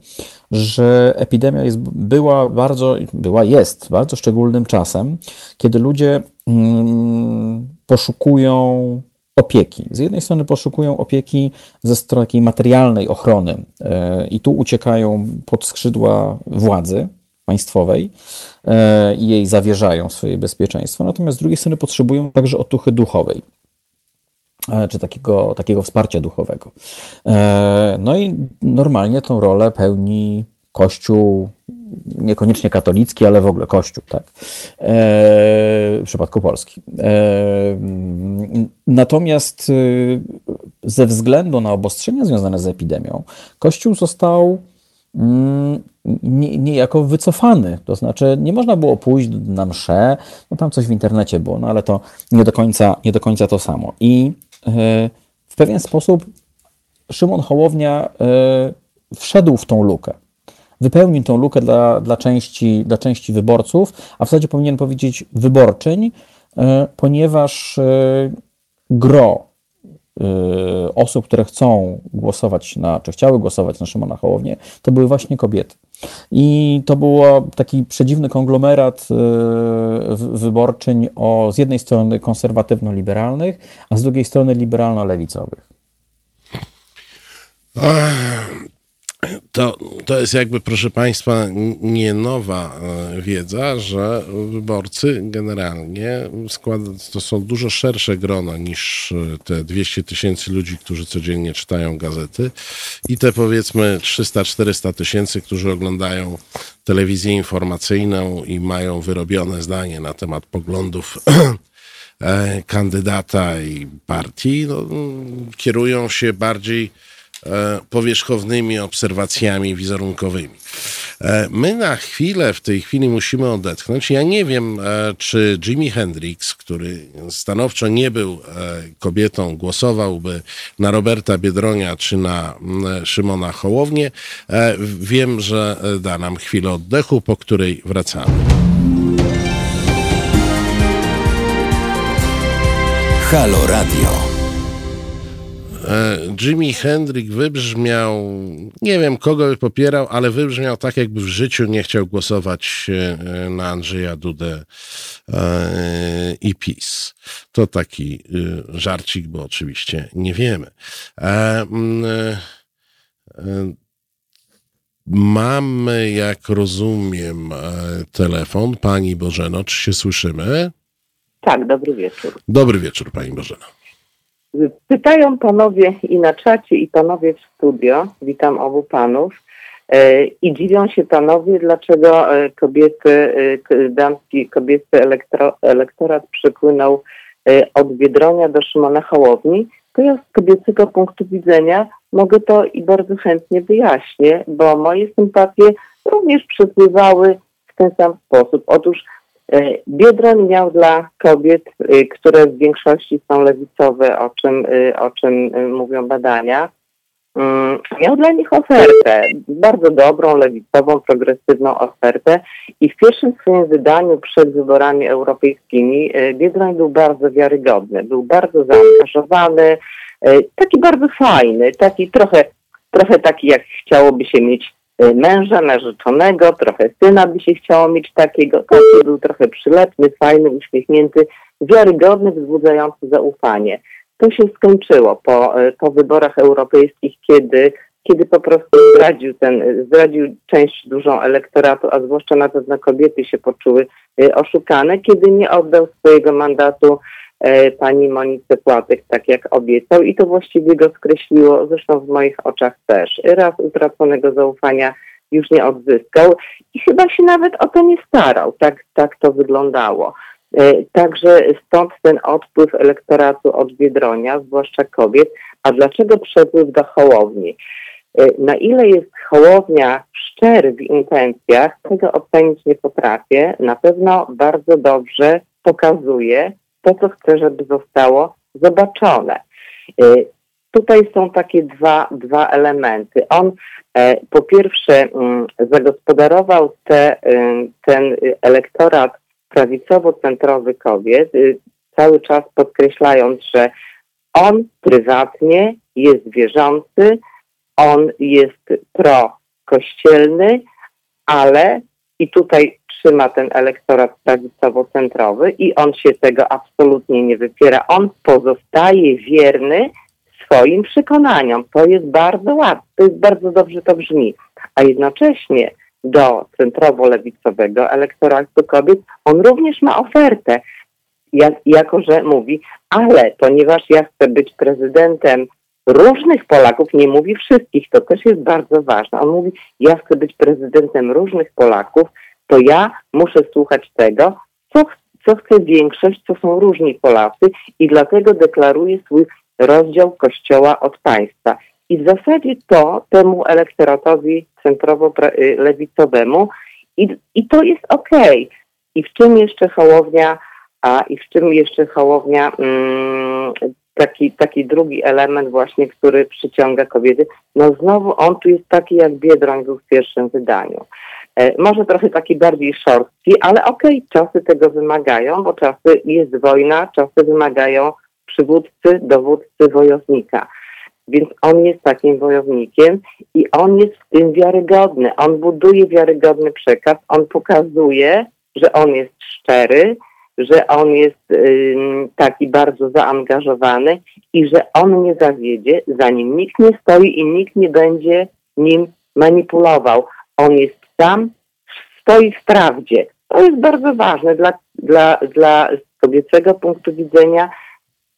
że epidemia jest, była bardzo, była, jest bardzo szczególnym czasem, kiedy ludzie mm, poszukują opieki. Z jednej strony poszukują opieki ze strony takiej materialnej ochrony e, i tu uciekają pod skrzydła władzy państwowej e, i jej zawierzają swoje bezpieczeństwo. Natomiast z drugiej strony potrzebują także otuchy duchowej e, czy takiego, takiego wsparcia duchowego. No i normalnie tą rolę pełni Kościół niekoniecznie katolicki, ale w ogóle Kościół, tak? E, w przypadku Polski. E, natomiast e, ze względu na obostrzenia związane z epidemią, Kościół został mm, niejako wycofany. To znaczy, nie można było pójść na mszę, no tam coś w internecie było, no ale to nie do końca, nie do końca to samo. I w pewien sposób Szymon Hołownia wszedł w tą lukę wypełnił tą lukę dla, dla, części, dla części wyborców, a w zasadzie powinien powiedzieć wyborczyń, e, ponieważ e, gro e, osób, które chcą głosować na, czy chciały głosować na Szymona Hołownię, to były właśnie kobiety. I to był taki przedziwny konglomerat wyborczyń o z jednej strony konserwatywno-liberalnych, a z drugiej strony liberalno-lewicowych. To, to jest jakby, proszę Państwa, nie nowa e, wiedza, że wyborcy generalnie składa, to są dużo szersze grona niż e, te 200 tysięcy ludzi, którzy codziennie czytają gazety i te powiedzmy 300-400 tysięcy, którzy oglądają telewizję informacyjną i mają wyrobione zdanie na temat poglądów *clears throat* e, kandydata i partii, no, kierują się bardziej powierzchownymi obserwacjami wizerunkowymi. E, my na chwilę, w tej chwili musimy odetchnąć. Ja nie wiem, e, czy Jimi Hendrix, który stanowczo nie był kobietą, głosowałby na Roberta Biedronia czy na Szymona Hołownię. Wiem, że da nam chwilę oddechu, po której wracamy. Halo Radio. E, Jimi Hendrix wybrzmiał, nie wiem kogo by popierał, ale wybrzmiał tak, jakby w życiu nie chciał głosować e, na Andrzeja Dudę e, i PiS. To taki żarcik, bo oczywiście nie wiemy. Mamy, jak rozumiem, telefon. Pani Bożeno, czy się słyszymy? Tak, dobry wieczór. Dobry wieczór, Pani Bożeno. Pytają panowie i na czacie, i panowie w studio, witam obu panów, e, i dziwią się panowie, dlaczego e, kobiety, e, damski, kobiecy elektro, elektorat przypłynął od Biedronia do Szymona Hołowni. To ja z kobiecego punktu widzenia mogę to i bardzo chętnie wyjaśnię, bo moje sympatie również przepływały w ten sam sposób. Otóż Biedroń miał dla kobiet, e, które w większości są lewicowe, o czym, e, o czym mówią badania, mm, miał dla nich ofertę, bardzo dobrą, lewicową, progresywną ofertę i w pierwszym swoim wydaniu przed wyborami europejskimi e, Biedroń był bardzo wiarygodny, był bardzo zaangażowany, e, taki bardzo fajny, taki trochę, trochę taki jak chciałoby się mieć e, męża narzeczonego, trochę syna by się chciało mieć takiego, taki był trochę przylepny, fajny, uśmiechnięty, wiarygodny, wzbudzający zaufanie. To się skończyło po, e, po wyborach europejskich, kiedy, kiedy po prostu zdradził, ten, zdradził część dużą elektoratu, a zwłaszcza na pewno kobiety się poczuły e, oszukane, kiedy nie oddał swojego mandatu pani Monice Płatek, tak jak obiecał i to właściwie go skreśliło, zresztą w moich oczach też. Raz utraconego zaufania już nie odzyskał i chyba się nawet o to nie starał. Tak, tak to wyglądało. E, także stąd ten odpływ elektoratu od Biedronia, zwłaszcza kobiet. A dlaczego przepływ do Hołowni? E, na ile jest Hołownia szczery w intencjach, tego ocenić nie potrafię. Na pewno bardzo dobrze pokazuje to, co chce, żeby zostało zobaczone. E, tutaj są takie dwa, dwa elementy. On po pierwsze mm, zagospodarował te, ten elektorat prawicowo-centrowy kobiet, y, cały czas podkreślając, że on prywatnie jest wierzący, on jest pro-kościelny, ale i tutaj trzyma ten elektorat prawicowo-centrowy i on się tego absolutnie nie wypiera. On pozostaje wierny swoim przekonaniom. To jest bardzo łatwe, to jest bardzo dobrze to brzmi. A jednocześnie do centrowo-lewicowego elektoratu kobiet, on również ma ofertę, jak, jako że mówi, ale ponieważ ja chcę być prezydentem różnych Polaków, nie mówi wszystkich, to też jest bardzo ważne. On mówi, ja chcę być prezydentem różnych Polaków, to ja muszę słuchać tego, co, co chce większość, co są różni Polacy i dlatego deklaruje swój rozdział Kościoła od państwa. I w zasadzie to temu elektoratowi centrowo-lewicowemu i, i to jest okej. Okay. I w czym jeszcze Hołownia, a i w czym jeszcze Hołownia, mm, taki, taki drugi element właśnie, który przyciąga kobiety, no znowu on tu jest taki jak Biedroń był w pierwszym wydaniu. E, może trochę taki bardziej szorstki, ale okej, okay, czasy tego wymagają, bo czasy jest wojna, czasy wymagają przywódcy, dowódcy, wojownika. Więc on jest takim wojownikiem i on jest w tym wiarygodny. On buduje wiarygodny przekaz, on pokazuje, że on jest szczery, że on jest taki bardzo zaangażowany i że on nie zawiedzie, za nim nikt nie stoi i nikt nie będzie nim manipulował. On jest sam, stoi w prawdzie. To jest bardzo ważne dla, dla, dla kobiecego punktu widzenia.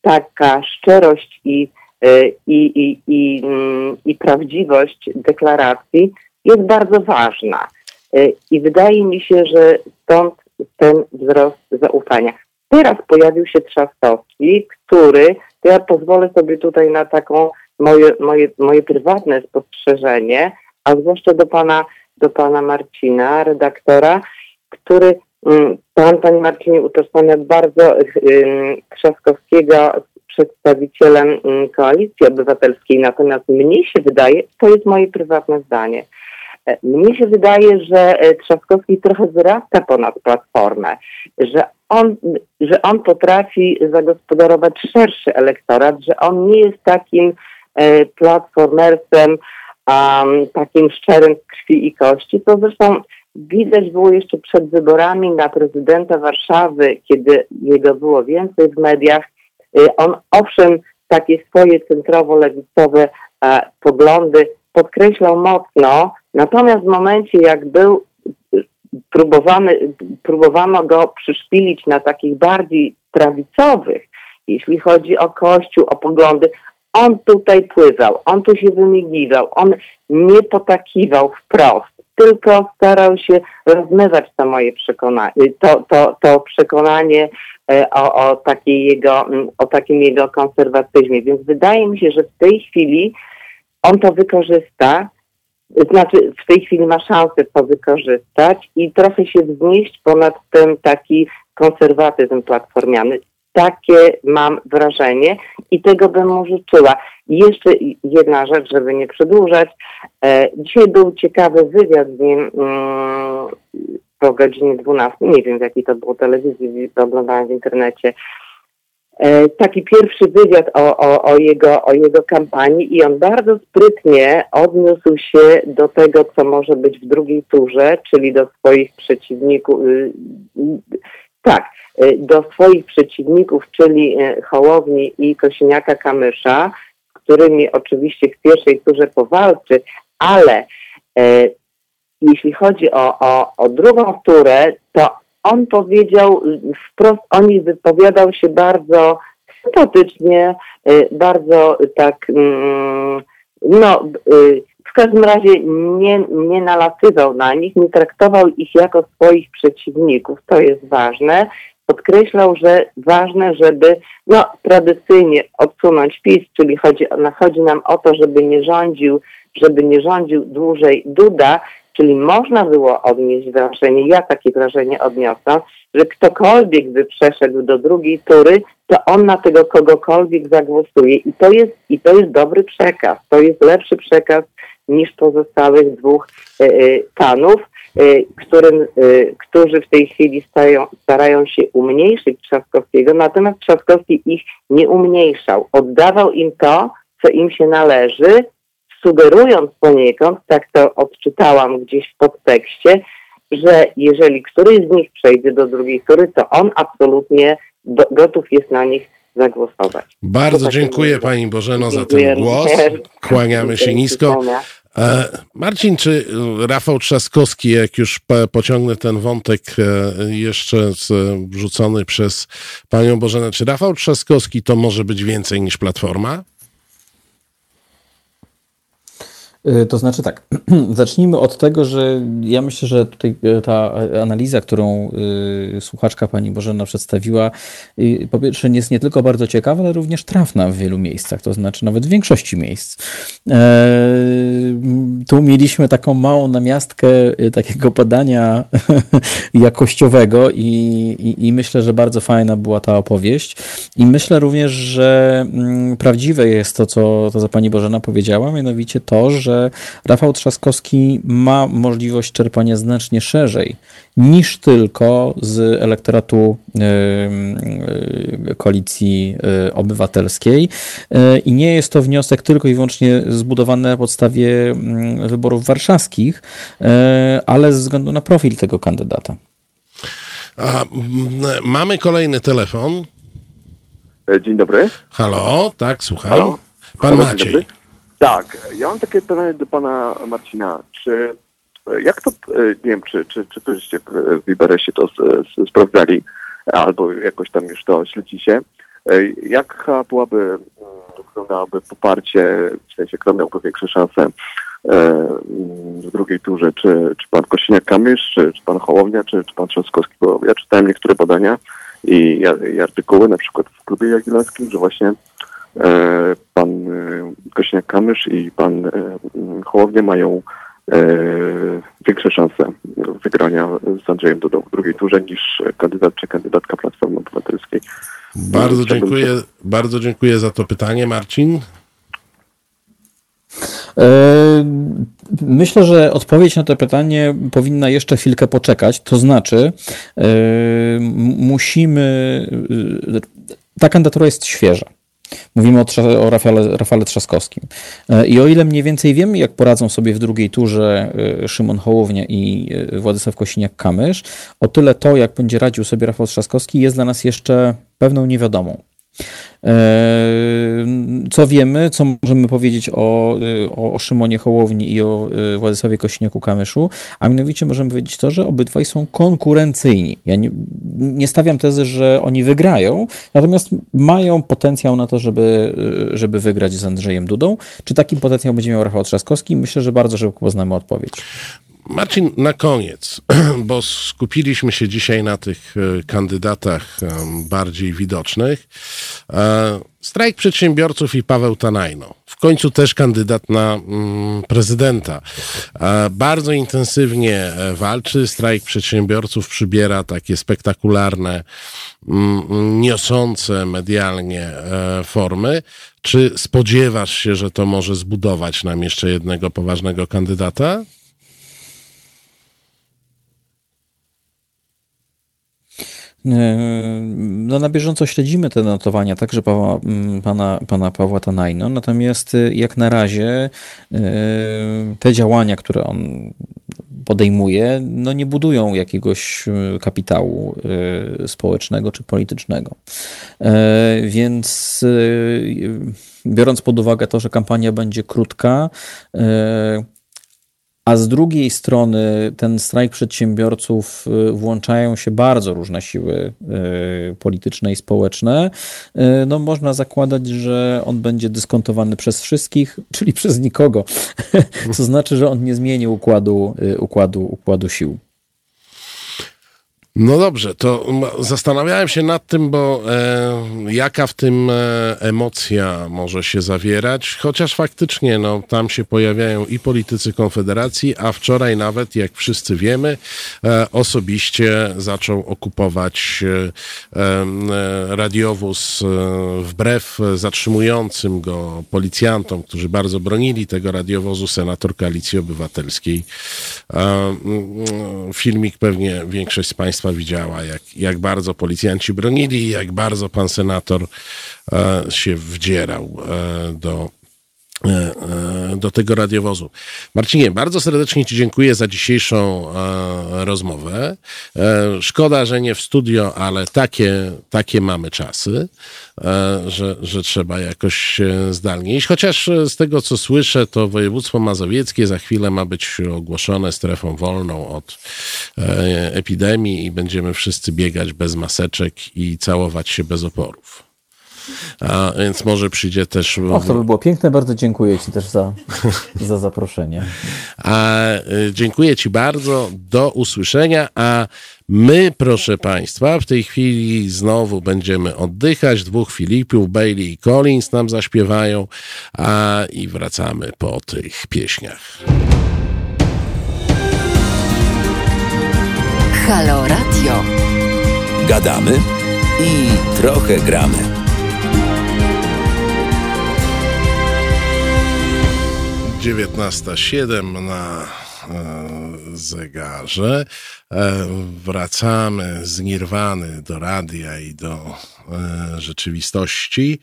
Taka szczerość i Y, i, i, i, mm, i prawdziwość deklaracji jest bardzo ważna. Y, I wydaje mi się, że stąd ten wzrost zaufania. Teraz pojawił się Trzaskowski, który, ja pozwolę sobie tutaj na taką moje, moje, moje prywatne spostrzeżenie, a zwłaszcza do pana, do pana Marcina, redaktora, który mm, Pan, Panie Marcinie, utożsamia bardzo Trzaskowskiego przedstawicielem mm, Koalicji Obywatelskiej, natomiast mnie się wydaje, to jest moje prywatne zdanie, e, mnie się wydaje, że e, Trzaskowski trochę wyrasta ponad Platformę, że on, że on potrafi zagospodarować szerszy elektorat, że on nie jest takim e, platformersem, um, takim szczerym krwi i kości, to zresztą widać było jeszcze przed wyborami na prezydenta Warszawy, kiedy jego było więcej w mediach, Y, on owszem takie swoje centrowo-lewicowe e, poglądy podkreślał mocno, natomiast w momencie jak był y, próbowany, próbowano go przyszpilić na takich bardziej prawicowych, jeśli chodzi o Kościół, o poglądy, on tutaj pływał, on tu się wymigiwał, on nie potakiwał wprost, tylko starał się rozmywać to moje przekonanie, to, to, to przekonanie E, o, o, takiej jego, o takim jego konserwatyzmie. Więc wydaje mi się, że w tej chwili on to wykorzysta, znaczy w tej chwili ma szansę to wykorzystać i trochę się wznieść ponad ten taki konserwatyzm platformiany. Takie mam wrażenie i tego bym mu życzyła. Jeszcze jedna rzecz, żeby nie przedłużać. E, dzisiaj był ciekawy wywiad z nim mm, po godzinie 12. Nie wiem, w jakiej to było telewizji, to oglądałam w internecie. E, taki pierwszy wywiad o, o, o, jego, o jego kampanii i on bardzo sprytnie odniósł się do tego, co może być w drugiej turze, czyli do swoich przeciwników. Tak, y, do swoich przeciwników, czyli Hołowni i Kosiniaka Kamysza, z którymi oczywiście w pierwszej turze powalczy, ale e, jeśli chodzi o, o, o drugą turę, to on powiedział wprost, on wypowiadał się bardzo sympatycznie, y, bardzo tak, mm, no, y, w każdym razie nie, nie nalatywał na nich, nie traktował ich jako swoich przeciwników. To jest ważne. Podkreślał, że ważne, żeby no, tradycyjnie odsunąć PiS, czyli chodzi, chodzi nam o to, żeby nie rządził, żeby nie rządził dłużej Duda, Czyli można było odnieść wrażenie, ja takie wrażenie odniosłam, że ktokolwiek by przeszedł do drugiej tury, to on na tego kogokolwiek zagłosuje. I to jest, i to jest dobry przekaz. To jest lepszy przekaz niż pozostałych dwóch e, e, panów, e, którym, którzy w tej chwili stają, starają się umniejszyć Trzaskowskiego, natomiast Trzaskowski ich nie umniejszał. Oddawał im to, co im się należy, sugerując poniekąd, tak to odczytałam gdzieś w podtekście, że jeżeli któryś z nich przejdzie do drugiej tury, to on absolutnie gotów jest na nich zagłosować. Bardzo dziękuję Pani Bożeno za ten głos. Kłaniamy się nisko. E, Marcin, czy Rafał Trzaskowski, jak już pociągnę ten wątek e, jeszcze wrzucony przez Panią Bożenę, czy Rafał Trzaskowski to może być więcej niż Platforma? Y, to znaczy tak, *clears throat* zacznijmy od tego, że ja myślę, że tutaj y, ta analiza, którą y, słuchaczka pani Bożena przedstawiła, po pierwsze jest nie tylko bardzo ciekawa, ale również trafna w wielu miejscach, to znaczy nawet w większości miejsc. E, tu mieliśmy taką małą namiastkę takiego badania *laughs* jakościowego i, i, i myślę, że bardzo fajna była ta opowieść i myślę również, że mm, prawdziwe jest to, co, to, co pani Bożena powiedziała, mianowicie to, że że Rafał Trzaskowski ma możliwość czerpania znacznie szerzej niż tylko z elektoratu koalicji y, obywatelskiej. Y, I nie jest to wniosek tylko i wyłącznie zbudowany na podstawie mm, wyborów warszawskich, ale ze względu na profil tego kandydata. A, mamy kolejny telefon. E, dzień dobry. Halo, tak, słucham. Halo? Pan Halo, Maciej. Tak, ja mam takie pytanie do pana Marcina. Czy jak to, nie wiem, czy, czy, czy toście w Iberesie to sprawdzali, albo jakoś tam już to śledzicie, jaka byłaby, wyglądałoby poparcie, w sensie kto miałby większe szanse w drugiej turze, czy, czy pan Kosiniak-Kamysz, czy, czy pan Hołownia, czy, czy pan Trzaskowski, bo ja czytałem niektóre badania i, i artykuły, na przykład w klubie jagiellońskim, że właśnie E, pan e, Kośniak-Kamysz i pan e, Hołownia mają większe szanse wygrania z Andrzejem Dudą w drugiej turze niż kandydat czy kandydatka Platformy Obywatelskiej. Bardzo dziękuję, bardzo dziękuję za to pytanie, Marcin. Myślę, że odpowiedź na to pytanie powinna jeszcze chwilkę poczekać. To znaczy, musimy. Ta kandydatura jest świeża. Mówimy o, o Rafale, Rafale Trzaskowskim. E, I o ile mniej więcej wiemy, jak poradzą sobie w drugiej turze e, Szymon Hołownia i e, Władysław Kosiniak-Kamysz, o tyle to, jak będzie radził sobie Rafał Trzaskowski, jest dla nas jeszcze pewną niewiadomą. Co wiemy, co możemy powiedzieć o, o, o Szymonie Hołowni i o y, Władysławie Kośniaku-Kamyszu, a mianowicie możemy powiedzieć to, że obydwaj są konkurencyjni. Ja nie, nie stawiam tezy, że oni wygrają, natomiast mają potencjał na to, żeby, y, żeby wygrać z Andrzejem Dudą. Czy taki potencjał będzie miał Rafał Trzaskowski? Myślę, że bardzo szybko poznamy odpowiedź. Marcin, na koniec, *clears throat* bo skupiliśmy się dzisiaj na tych e, kandydatach e, bardziej widocznych. E, strajk przedsiębiorców i Paweł Tanajno. W końcu też kandydat na mm, prezydenta. Bardzo intensywnie walczy. Strajk przedsiębiorców przybiera takie spektakularne, mm, niosące medialnie formy. Czy spodziewasz się, że to może zbudować nam jeszcze jednego poważnego kandydata? No, na bieżąco śledzimy te notowania także Pawła, pana, pana Pawła Tanajno, natomiast e, jak na razie e, te działania, które on podejmuje, no nie budują jakiegoś kapitału społecznego czy politycznego. Więc biorąc pod uwagę to, że kampania będzie krótka, a z drugiej strony ten strajk przedsiębiorców y, włączają się bardzo różne siły y, polityczne i społeczne. Y, no można zakładać, że on będzie dyskontowany przez wszystkich, *laughs* czyli przez nikogo. *laughs* Co znaczy, że on nie zmieni układu, układu, układu sił. No dobrze, to zastanawiałem się nad tym, bo e, jaka w tym e, emocja może się zawierać, chociaż faktycznie no, tam się pojawiają i politycy Konfederacji, a wczoraj nawet, jak wszyscy wiemy, e, osobiście zaczął okupować e, e, radiowóz e, wbrew zatrzymującym go policjantom, którzy bardzo bronili tego radiowozu, senator Koalicji Obywatelskiej. filmik pewnie większość z Państwa Państwa widziała, jak, jak bardzo policjanci bronili, jak bardzo pan senator e, się wdzierał e, do do tego radiowozu. Marcinie, bardzo serdecznie Ci dziękuję za dzisiejszą e, rozmowę. E, szkoda, że nie w studio, ale takie, takie mamy czasy. E, że, że trzeba jakoś zdalnie iść. Chociaż e, z tego, co słyszę, to województwo mazowieckie za chwilę ma być ogłoszone strefą wolną od e, epidemii i będziemy wszyscy biegać bez maseczek i całować się bez oporów. A więc może przyjdzie też. Och, to by było piękne. Bardzo dziękuję Ci też za, *laughs* za zaproszenie. A, dziękuję Ci bardzo. Do usłyszenia. A My, proszę Państwa, w tej chwili znowu będziemy oddychać. Dwóch Filipów, Bailey i Collins nam zaśpiewają, a i wracamy po tych pieśniach. Halo Radio. Gadamy i trochę gramy. Dziewiętnasta siedem na E, zegarze. E, wracamy zgierwany do radia i do e, rzeczywistości.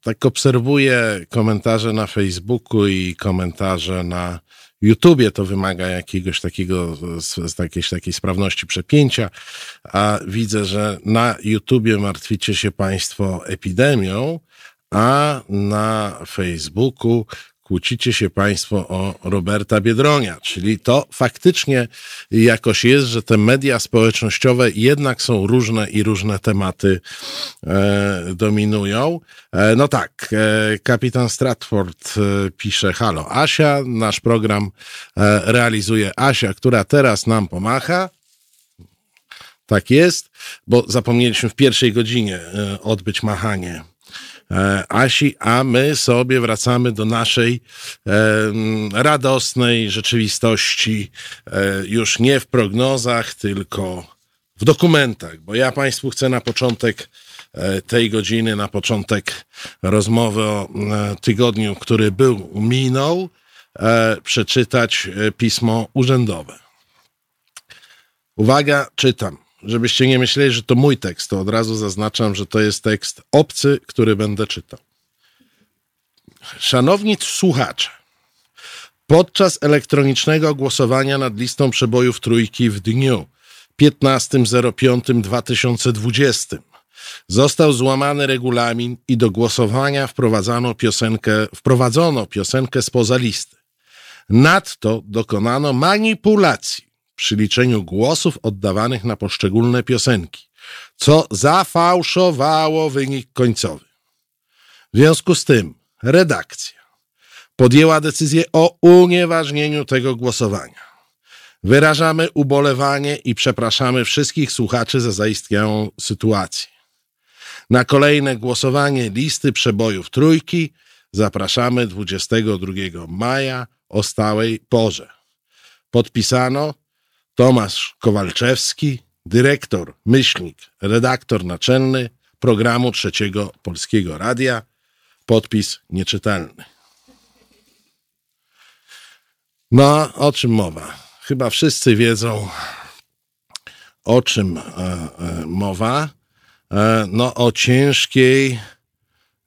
Tak obserwuję komentarze na Facebooku i komentarze na YouTubie to wymaga jakiegoś takiego, z, jakiejś takiej sprawności przepięcia, a widzę, że na YouTubie martwicie się Państwo epidemią, a na Facebooku kłócicie się Państwo o Roberta Biedronia, czyli to faktycznie jakoś jest, że te media społecznościowe jednak są różne i różne tematy e, dominują. E, no tak, e, kapitan Stratford e, pisze, halo Asia, nasz program e, realizuje Asia, która teraz nam pomacha. Tak jest, bo zapomnieliśmy w pierwszej godzinie e, odbyć machanie Asi, a my sobie wracamy do naszej e, radosnej rzeczywistości, e, już nie w prognozach, tylko w dokumentach, bo ja Państwu chcę na początek tej godziny, na początek rozmowy o tygodniu, który był, minął, przeczytać pismo urzędowe. Uwaga, czytam żebyście nie myśleli, że to mój tekst, to od razu zaznaczam, że to jest tekst obcy, który będę czytał. Szanowni słuchacze, podczas elektronicznego głosowania nad listą przebojów trójki w dniu 15.05.2020 został złamany regulamin i do głosowania wprowadzono piosenkę, wprowadzono piosenkę spoza listy. Nadto dokonano manipulacji przy liczeniu głosów oddawanych na poszczególne piosenki, co zafałszowało wynik końcowy. W związku z tym redakcja podjęła decyzję o unieważnieniu tego głosowania. Wyrażamy ubolewanie i przepraszamy wszystkich słuchaczy za zaistniałą sytuację. Na kolejne głosowanie listy przebojów trójki zapraszamy 22 maja o stałej porze. Podpisano Tomasz Kowalczewski, dyrektor, myślnik, redaktor naczelny programu Trzeciego Polskiego Radia. Podpis nieczytelny. No, o czym mowa? Chyba wszyscy wiedzą, o czym e, e, mowa. E, no, o ciężkiej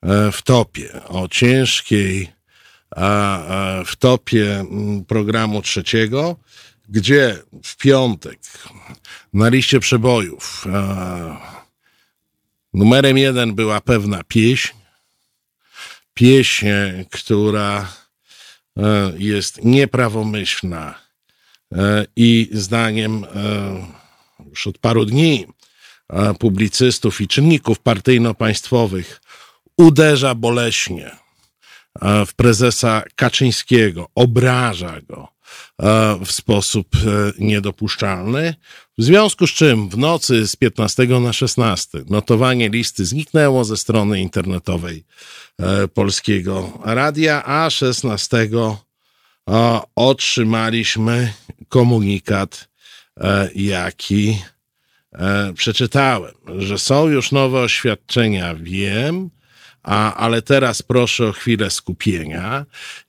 e, wtopie, o ciężkiej e, wtopie programu trzeciego, gdzie w piątek na liście przebojów numerem jeden była pewna pieśń, pieśń, która jest nieprawomyślna i zdaniem już od paru dni publicystów i czynników partyjno-państwowych uderza boleśnie w prezesa Kaczyńskiego, obraża go w sposób e, niedopuszczalny. W związku z czym w nocy z 15 na 16 notowanie listy zniknęło ze strony internetowej e, Polskiego Radia, a 16 otrzymaliśmy komunikat, e, jaki e, przeczytałem, że są już nowe oświadczenia, wiem, a, ale teraz proszę o chwilę skupienia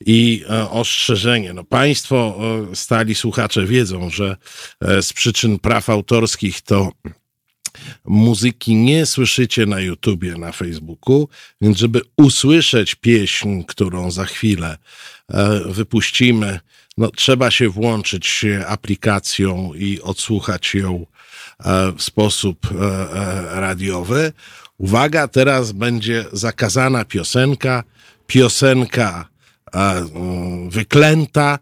i e, ostrzeżenie. No, państwo, e, stali słuchacze wiedzą, że e, z przyczyn praw autorskich to muzyki nie słyszycie na YouTubie, na Facebooku, więc żeby usłyszeć pieśń, którą za chwilę e, wypuścimy, no, trzeba się włączyć aplikacją i odsłuchać ją e, w sposób e, radiowy. Uwaga, teraz będzie zakazana piosenka, piosenka mm, wyklęta,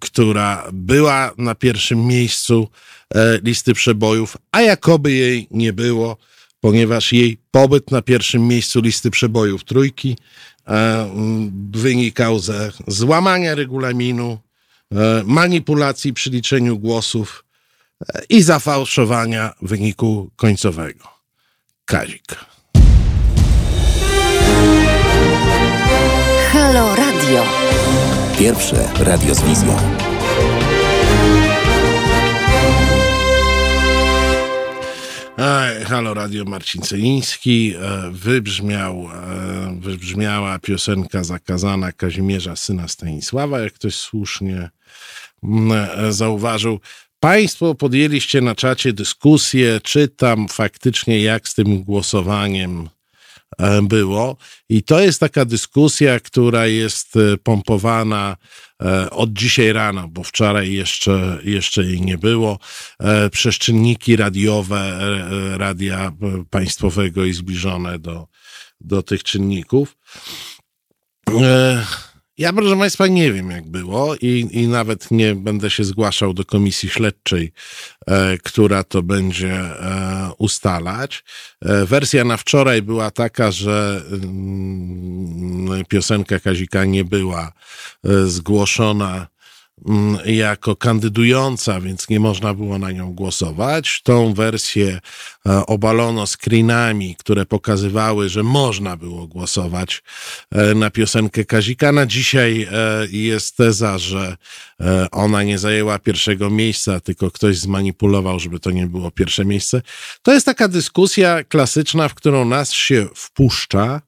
która była na pierwszym miejscu E, listy przebojów, a jakoby jej nie było, ponieważ jej pobyt na pierwszym miejscu listy przebojów trójki e, wynikał ze złamania regulaminu, e, manipulacji przy liczeniu głosów i zafałszowania wyniku końcowego. Kazik. Halo Radio. Pierwsze radio z wizją. Halo Radio Marcin Celiński. E, wybrzmiał, e, wybrzmiała piosenka zakazana Kazimierza, syna Stanisława, jak ktoś słusznie mm, e, zauważył. Państwo podjęliście na czacie dyskusję, czy tam faktycznie jak z tym głosowaniem było. I to jest taka dyskusja, która jest pompowana E, od dzisiaj rana, bo wczoraj jeszcze, jeszcze jej nie było, e, przez czynniki radiowe e, radia państwowego i zbliżone do, do tych czynników. Ja, proszę Państwa, nie wiem, jak było i, i nawet nie będę się zgłaszał do komisji śledczej, e, która to będzie e, ustalać. E, wersja na wczoraj była taka, że mm, piosenka Kazika nie była e, zgłoszona jako kandydująca, więc nie można było na nią głosować. Tą wersję e, obalono screenami, które pokazywały, że można było głosować e, na piosenkę Kazika. Na dzisiaj e, jest teza, że ona nie zajęła pierwszego miejsca, tylko ktoś zmanipulował, żeby to nie było pierwsze miejsce. To jest taka dyskusja klasyczna, w którą nas się wpuszcza,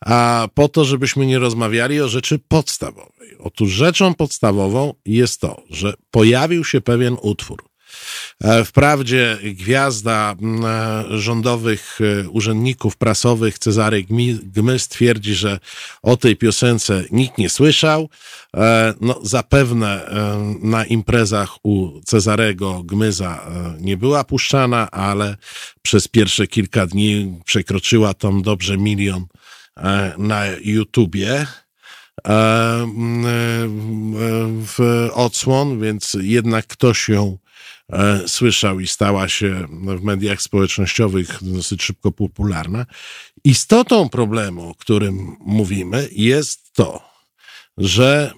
a po to, żebyśmy nie rozmawiali o rzeczy podstawowej. Otóż rzeczą podstawową jest to, że pojawił się pewien utwór. E, wprawdzie gwiazda e, rządowych e, urzędników prasowych Cezary Gmys twierdzi, że o tej piosence nikt nie słyszał. No, zapewne na imprezach u Cezarego Gmyza nie była puszczana, ale przez pierwsze kilka dni przekroczyła tam dobrze milion na YouTubie e, w odsłon, więc jednak ktoś ją e, słyszał i stała się w mediach społecznościowych dosyć szybko popularna. Istotą problemu, o którym mówimy, jest to, że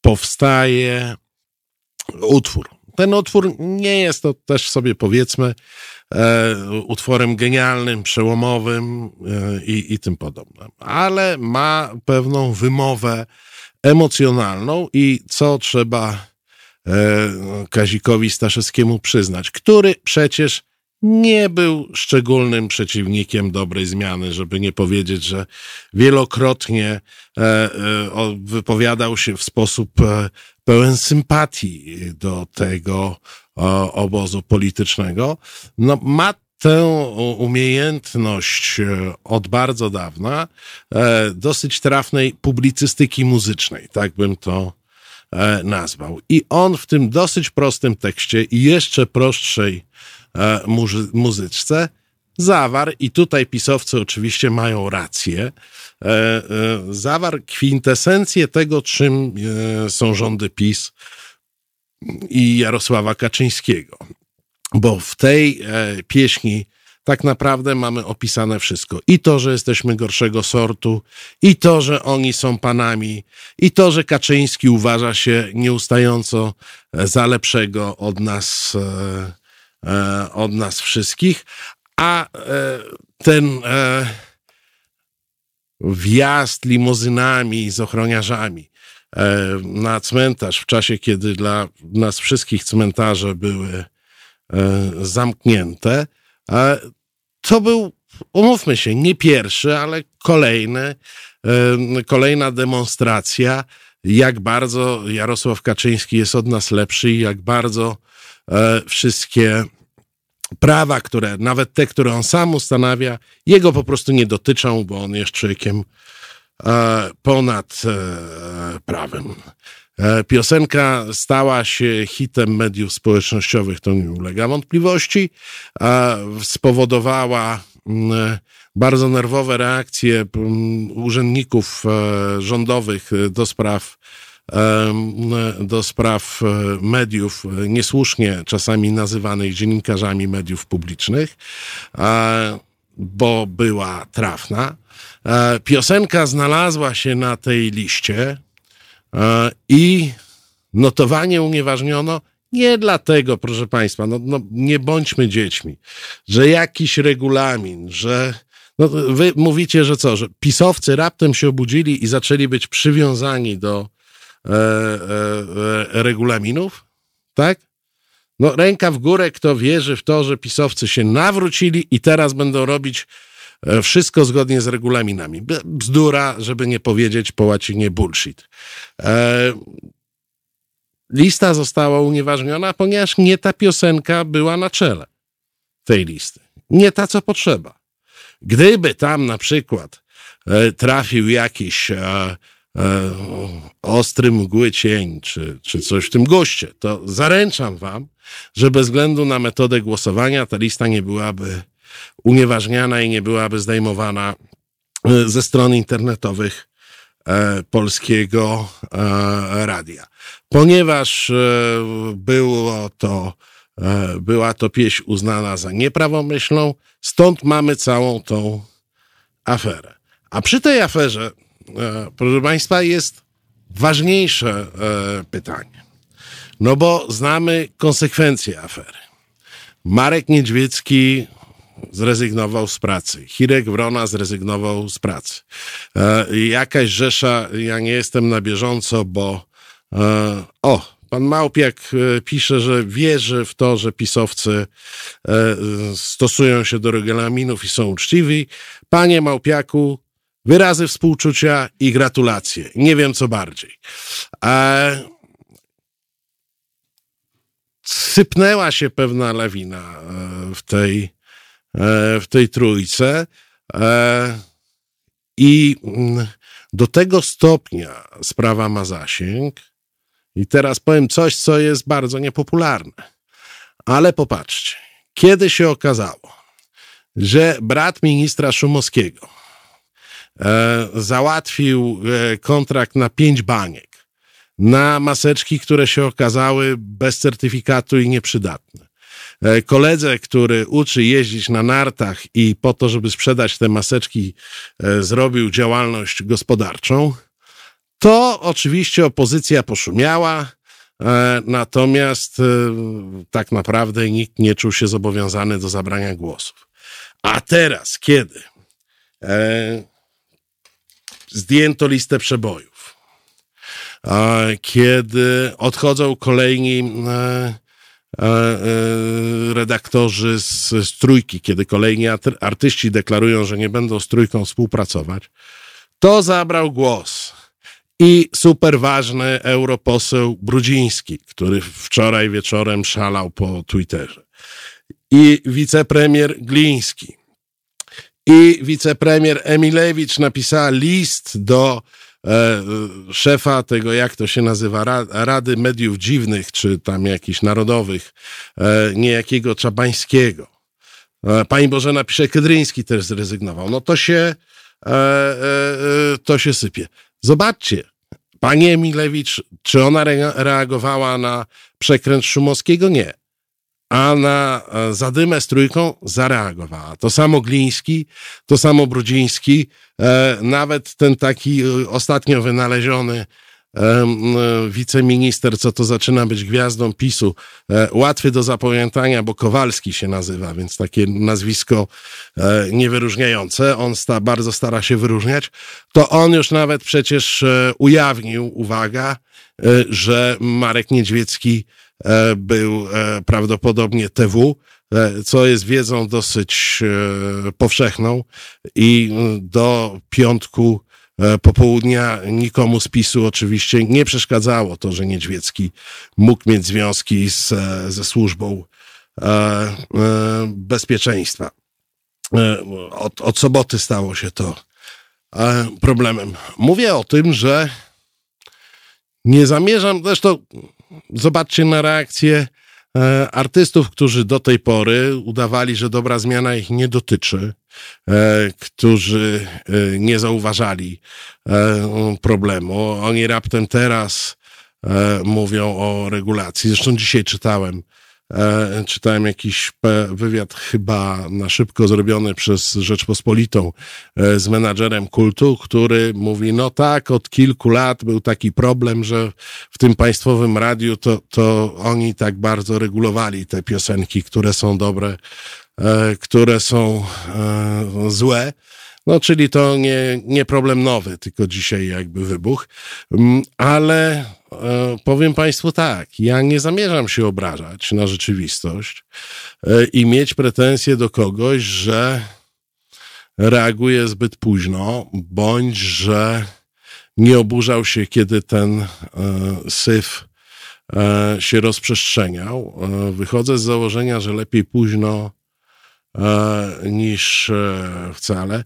powstaje utwór. Ten utwór nie jest to też sobie powiedzmy e, utworem genialnym, przełomowym e, i, i tym podobnym, ale ma pewną wymowę emocjonalną i co trzeba e, Kazikowi Staszewskiemu przyznać, który przecież nie był szczególnym przeciwnikiem dobrej zmiany, żeby nie powiedzieć, że wielokrotnie e, e, wypowiadał się w sposób e, pełen sympatii do tego obozu politycznego. No, ma tę umiejętność od bardzo dawna, dosyć trafnej publicystyki muzycznej, tak bym to nazwał. I on w tym dosyć prostym tekście i jeszcze prostszej E, muzyczce zawarł, i tutaj pisowcy oczywiście mają rację, e, e, zawarł kwintesencję tego, czym są rządy PiS i Jarosława Kaczyńskiego. Bo w tej pieśni tak naprawdę mamy opisane wszystko. I to, że jesteśmy gorszego sortu, i to, że oni są panami, i to, że Kaczyński uważa się nieustająco za lepszego od nas E, od nas wszystkich, a e, ten e, wjazd limuzynami z ochroniarzami na cmentarz w czasie, kiedy dla nas wszystkich cmentarze były zamknięte, to był, umówmy się, nie pierwszy, ale kolejny, kolejna demonstracja, jak bardzo Jarosław Kaczyński jest od nas lepszy i jak bardzo E, wszystkie prawa, które, nawet te, które on sam ustanawia, jego po prostu nie dotyczą, bo on jest człowiekiem e, ponad e, prawem. Piosenka stała się hitem mediów społecznościowych, to nie ulega wątpliwości. Spowodowała mm, bardzo nerwowe reakcje mm, urzędników rządowych do spraw do spraw e, mediów, e, niesłusznie czasami nazywanych dziennikarzami mediów publicznych, bo była trafna. E, piosenka znalazła się na tej liście i notowanie unieważniono nie dlatego, proszę Państwa, no, no nie bądźmy dziećmi, że jakiś regulamin, że no, wy mówicie, że co, że pisowcy raptem się obudzili i zaczęli być przywiązani do E, e, e, regulaminów, tak? No, ręka w górę, kto wierzy w to, że pisowcy się nawrócili i teraz będą robić wszystko zgodnie z regulaminami. Bzdura, żeby nie powiedzieć po łacinie bullshit. Lista została unieważniona, ponieważ nie ta piosenka była na czele tej listy. Nie ta, co potrzeba. Gdyby tam na przykład trafił jakiś e, ostry mgły cień, czy, czy coś w tym goście, to zaręczam wam, że bez względu na metodę głosowania ta lista nie byłaby unieważniana i nie byłaby zdejmowana e, ze stron internetowych e, polskiego e, radia. Ponieważ było to, była to pieśń uznana za nieprawomyślną, stąd mamy całą tą aferę. A przy tej aferze proszę Państwa, jest ważniejsze e, pytanie. No bo znamy konsekwencje afery. Marek Niedźwiecki zrezygnował z pracy. Hirek Wrona zrezygnował z pracy. E, jakaś rzesza, ja nie jestem na bieżąco, bo o, pan Małpiak pisze, że wierzy w to, że pisowcy stosują się do regulaminów i są uczciwi. Panie Małpiaku, Wyrazy współczucia i gratulacje. Nie wiem co bardziej. E, sypnęła się pewna lawina e, w tej, e, w tej trójce. E, I mm, do tego stopnia sprawa ma zasięg. I teraz powiem coś, co jest bardzo niepopularne. Ale popatrzcie, kiedy się okazało, że brat ministra Szumowskiego, załatwił e, kontrakt na pięć baniek, na maseczki, które się okazały bez certyfikatu i nieprzydatne. E, koledze, który uczy jeździć na nartach i po to, żeby sprzedać te maseczki, zrobił działalność gospodarczą, To oczywiście opozycja poszumiała, e, natomiast e, tak naprawdę nikt nie czuł się zobowiązany do zabrania głosów. A teraz, kiedy e, zdjęto listę przebojów, kiedy odchodzą kolejni redaktorzy z, z trójki, kiedy kolejni artyści deklarują, że nie będą z trójką współpracować, to zabrał głos i super ważny europoseł Brudziński, który wczoraj wieczorem szalał po Twitterze. I wicepremier Gliński. I wicepremier Emilewicz napisała list do e, szefa tego, jak to się nazywa, Rady Mediów Dziwnych, czy tam jakichś narodowych, e, niejakiego Czabańskiego. E, pani Bożena pisze, Kedryński też zrezygnował. No to się, e, e, e, to się sypie. Zobaczcie, Pani Emilewicz, czy ona re reagowała na przekręt Szumowskiego? Nie. A na e, zadymę z trójką zareagowała. To samo Gliński, to samo Brudziński, e, nawet ten taki e, ostatnio wynaleziony wiceminister, co to zaczyna być gwiazdą PiSu, łatwy do zapamiętania, bo Kowalski się nazywa, więc takie nazwisko niewyróżniające. On sta, bardzo stara się wyróżniać. To on już nawet przecież ujawnił, uwaga, że Marek Niedźwiecki był prawdopodobnie TW, co jest wiedzą dosyć powszechną i do piątku E, popołudnia nikomu z PiSu oczywiście nie przeszkadzało to, że Niedźwiecki mógł mieć związki z, e, ze służbą e, e, bezpieczeństwa. E, od, od soboty stało się to e, problemem. Mówię o tym, że nie zamierzam, zresztą zobaczcie na reakcję artystów, którzy do tej pory udawali, że dobra zmiana ich nie dotyczy. E, którzy e, nie zauważali e, problemu. Oni raptem teraz mówią o regulacji. Zresztą dzisiaj czytałem, czytałem jakiś wywiad chyba na szybko zrobiony przez Rzeczpospolitą z menadżerem kultu, który mówi, no tak, od kilku lat był taki problem, że w tym państwowym radiu to, to oni tak bardzo regulowali te piosenki, które są dobre E, które są e, złe. No, czyli to nie, nie problem nowy, tylko dzisiaj jakby wybuch. Mm, ale e, powiem Państwu tak, ja nie zamierzam się obrażać na rzeczywistość i mieć pretensje do kogoś, że reaguje zbyt późno, bądź że nie oburzał się, kiedy ten syf się rozprzestrzeniał. Wychodzę z założenia, że lepiej późno E, niż e, wcale.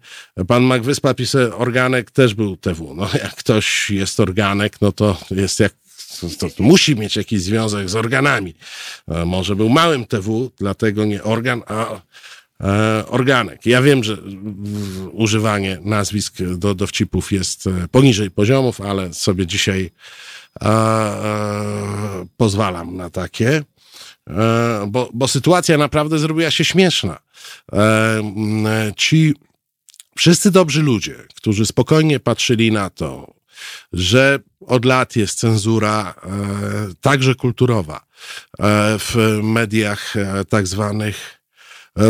Pan Magwyspa pisze, organek też był TW. No *laughs* jak ktoś jest organek, no to jest jak to, to musi mieć jakiś związek z organami. E, może był małym TW, dlatego nie organ, a organek. Ja wiem, że używanie nazwisk do dowcipów jest poniżej poziomów, ale sobie dzisiaj pozwalam na takie. E, bo, bo sytuacja naprawdę zrobiła się śmieszna. E, ci wszyscy dobrzy ludzie, którzy spokojnie patrzyli na to, że od lat jest cenzura, e, także kulturowa, w mediach tak zwanych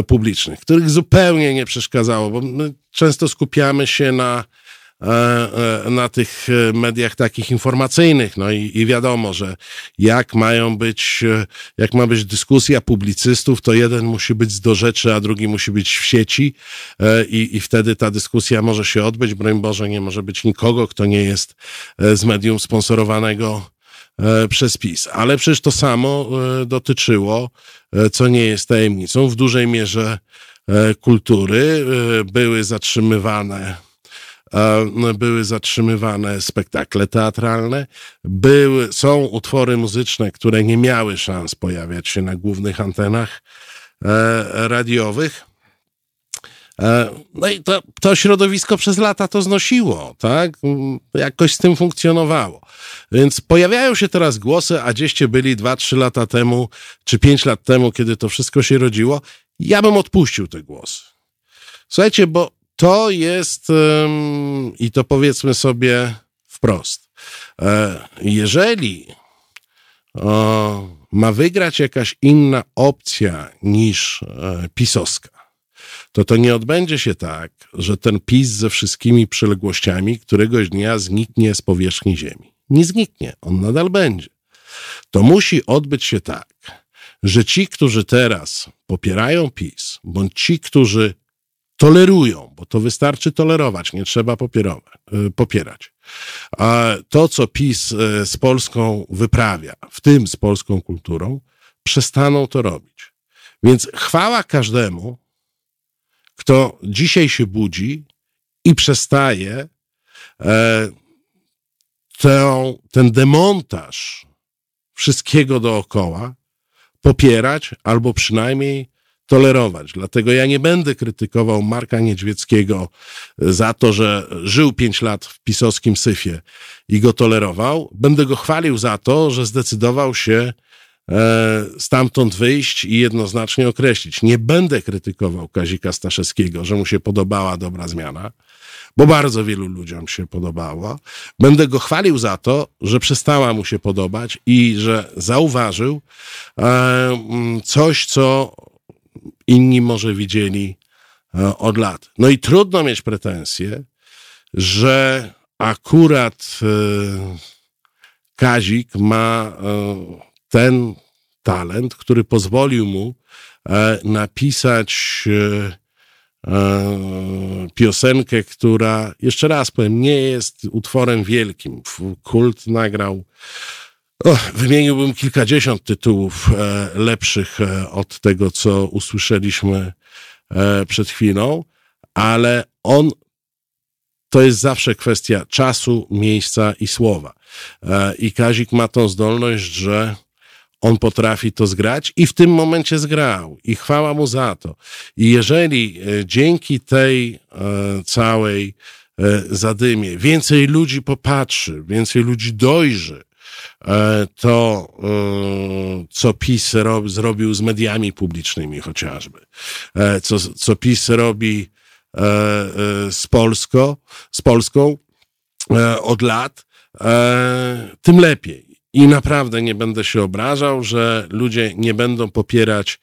publicznych, których zupełnie nie przeszkadzało, bo my często skupiamy się na na tych e, mediach takich informacyjnych. No i, i wiadomo, że jak mają być, jak ma być dyskusja publicystów, to jeden musi być do rzeczy, a drugi musi być w sieci i, i wtedy ta dyskusja może się odbyć. Broń Boże, nie może być nikogo, kto nie jest z medium sponsorowanego przez PiS. Ale przecież to samo dotyczyło, co nie jest tajemnicą, w dużej mierze kultury. Były zatrzymywane były zatrzymywane spektakle teatralne, były, są utwory muzyczne, które nie miały szans pojawiać się na głównych antenach e, radiowych. E, no i to, to środowisko przez lata to znosiło, tak? Jakoś z tym funkcjonowało. Więc pojawiają się teraz głosy, a gdzieście byli 2-3 lata temu, czy 5 lat temu, kiedy to wszystko się rodziło. Ja bym odpuścił te głosy. Słuchajcie, bo to jest, i to powiedzmy sobie wprost, E, jeżeli ma wygrać jakaś inna opcja niż e, pisowska, to to nie odbędzie się tak, że ten PiS ze wszystkimi przyległościami któregoś dnia zniknie z powierzchni ziemi. Nie zniknie, on nadal będzie. To musi odbyć się tak, że ci, którzy teraz popierają PiS, bądź ci, którzy tolerują, bo to wystarczy tolerować, nie trzeba y, popierać. A to, co PiS y, z Polską wyprawia, w tym z polską kulturą, przestaną to robić. Więc chwała każdemu, kto dzisiaj się budzi i przestaje e, tę, ten demontaż wszystkiego dookoła popierać albo przynajmniej tolerować. Dlatego ja nie będę krytykował Marka Niedźwieckiego za to, że żył pięć lat w pisowskim syfie i go tolerował. Będę go chwalił za to, że zdecydował się e, stamtąd wyjść i jednoznacznie określić. Nie będę krytykował Kazika Staszewskiego, że mu się podobała dobra zmiana, bo bardzo wielu ludziom się podobało. Będę go chwalił za to, że przestała mu się podobać i że zauważył e, coś, co inni może widzieli e, od lat. No i trudno mieć pretensje, że akurat e, Kazik ma e, ten talent, który pozwolił mu napisać piosenkę, która, jeszcze raz powiem, nie jest utworem wielkim. Kult nagrał wymieniłbym kilkadziesiąt tytułów e, lepszych e, od tego, co usłyszeliśmy e, przed chwilą, ale on to jest zawsze kwestia czasu, miejsca i słowa. E, I Kazik ma tą zdolność, że on potrafi to zgrać i w tym momencie zgrał. I chwała mu za to. I jeżeli e, dzięki tej e, całej zadymie więcej ludzi popatrzy, więcej ludzi dojrzy, to, e, co PiS rob, zrobił z mediami publicznymi chociażby, e, co, co PiS robi z, Polsko, z Polską od lat, tym lepiej. I naprawdę nie będę się obrażał, że ludzie nie będą popierać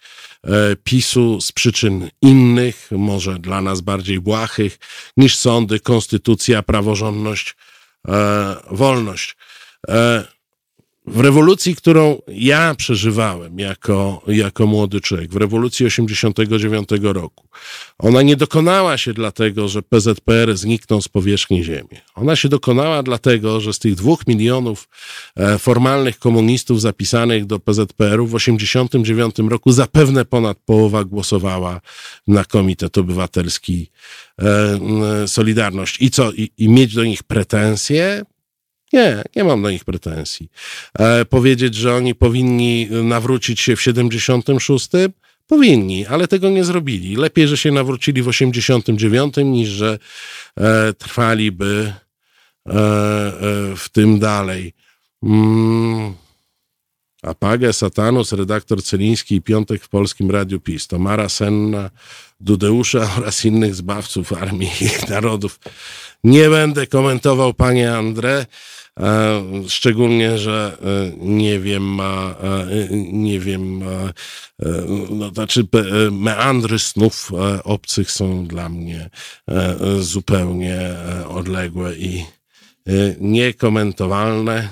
PiSu z przyczyn innych, może dla nas bardziej błahych, niż sądy, konstytucja, praworządność, wolność. W rewolucji, którą ja przeżywałem jako, jako młody człowiek, w rewolucji 89 roku, ona nie dokonała się dlatego, że PZPR zniknął z powierzchni ziemi. Ona się dokonała dlatego, że z tych dwóch milionów e, formalnych komunistów zapisanych do PZPR-u w 89 roku zapewne ponad połowa głosowała na Komitet Obywatelski e, Solidarność. I co? I, i mieć do nich pretensje? Nie, nie mam do nich pretensji. E, powiedzieć, że oni powinni nawrócić się w 76? Powinni, ale tego nie zrobili. Lepiej, że się nawrócili w 89 niż że e, trwaliby e, e, w tym dalej. Mm. Apagę, Satanus, redaktor Celiński i Piątek w Polskim Radiu PiS, Mara Senna, Dudeusza *laughs* oraz innych zbawców armii i narodów. Nie będę komentował, panie André. E, szczególnie, że e, nie wiem, ma, e, nie wiem, no, znaczy meandry snów obcych są dla mnie zupełnie odległe i niekomentowalne.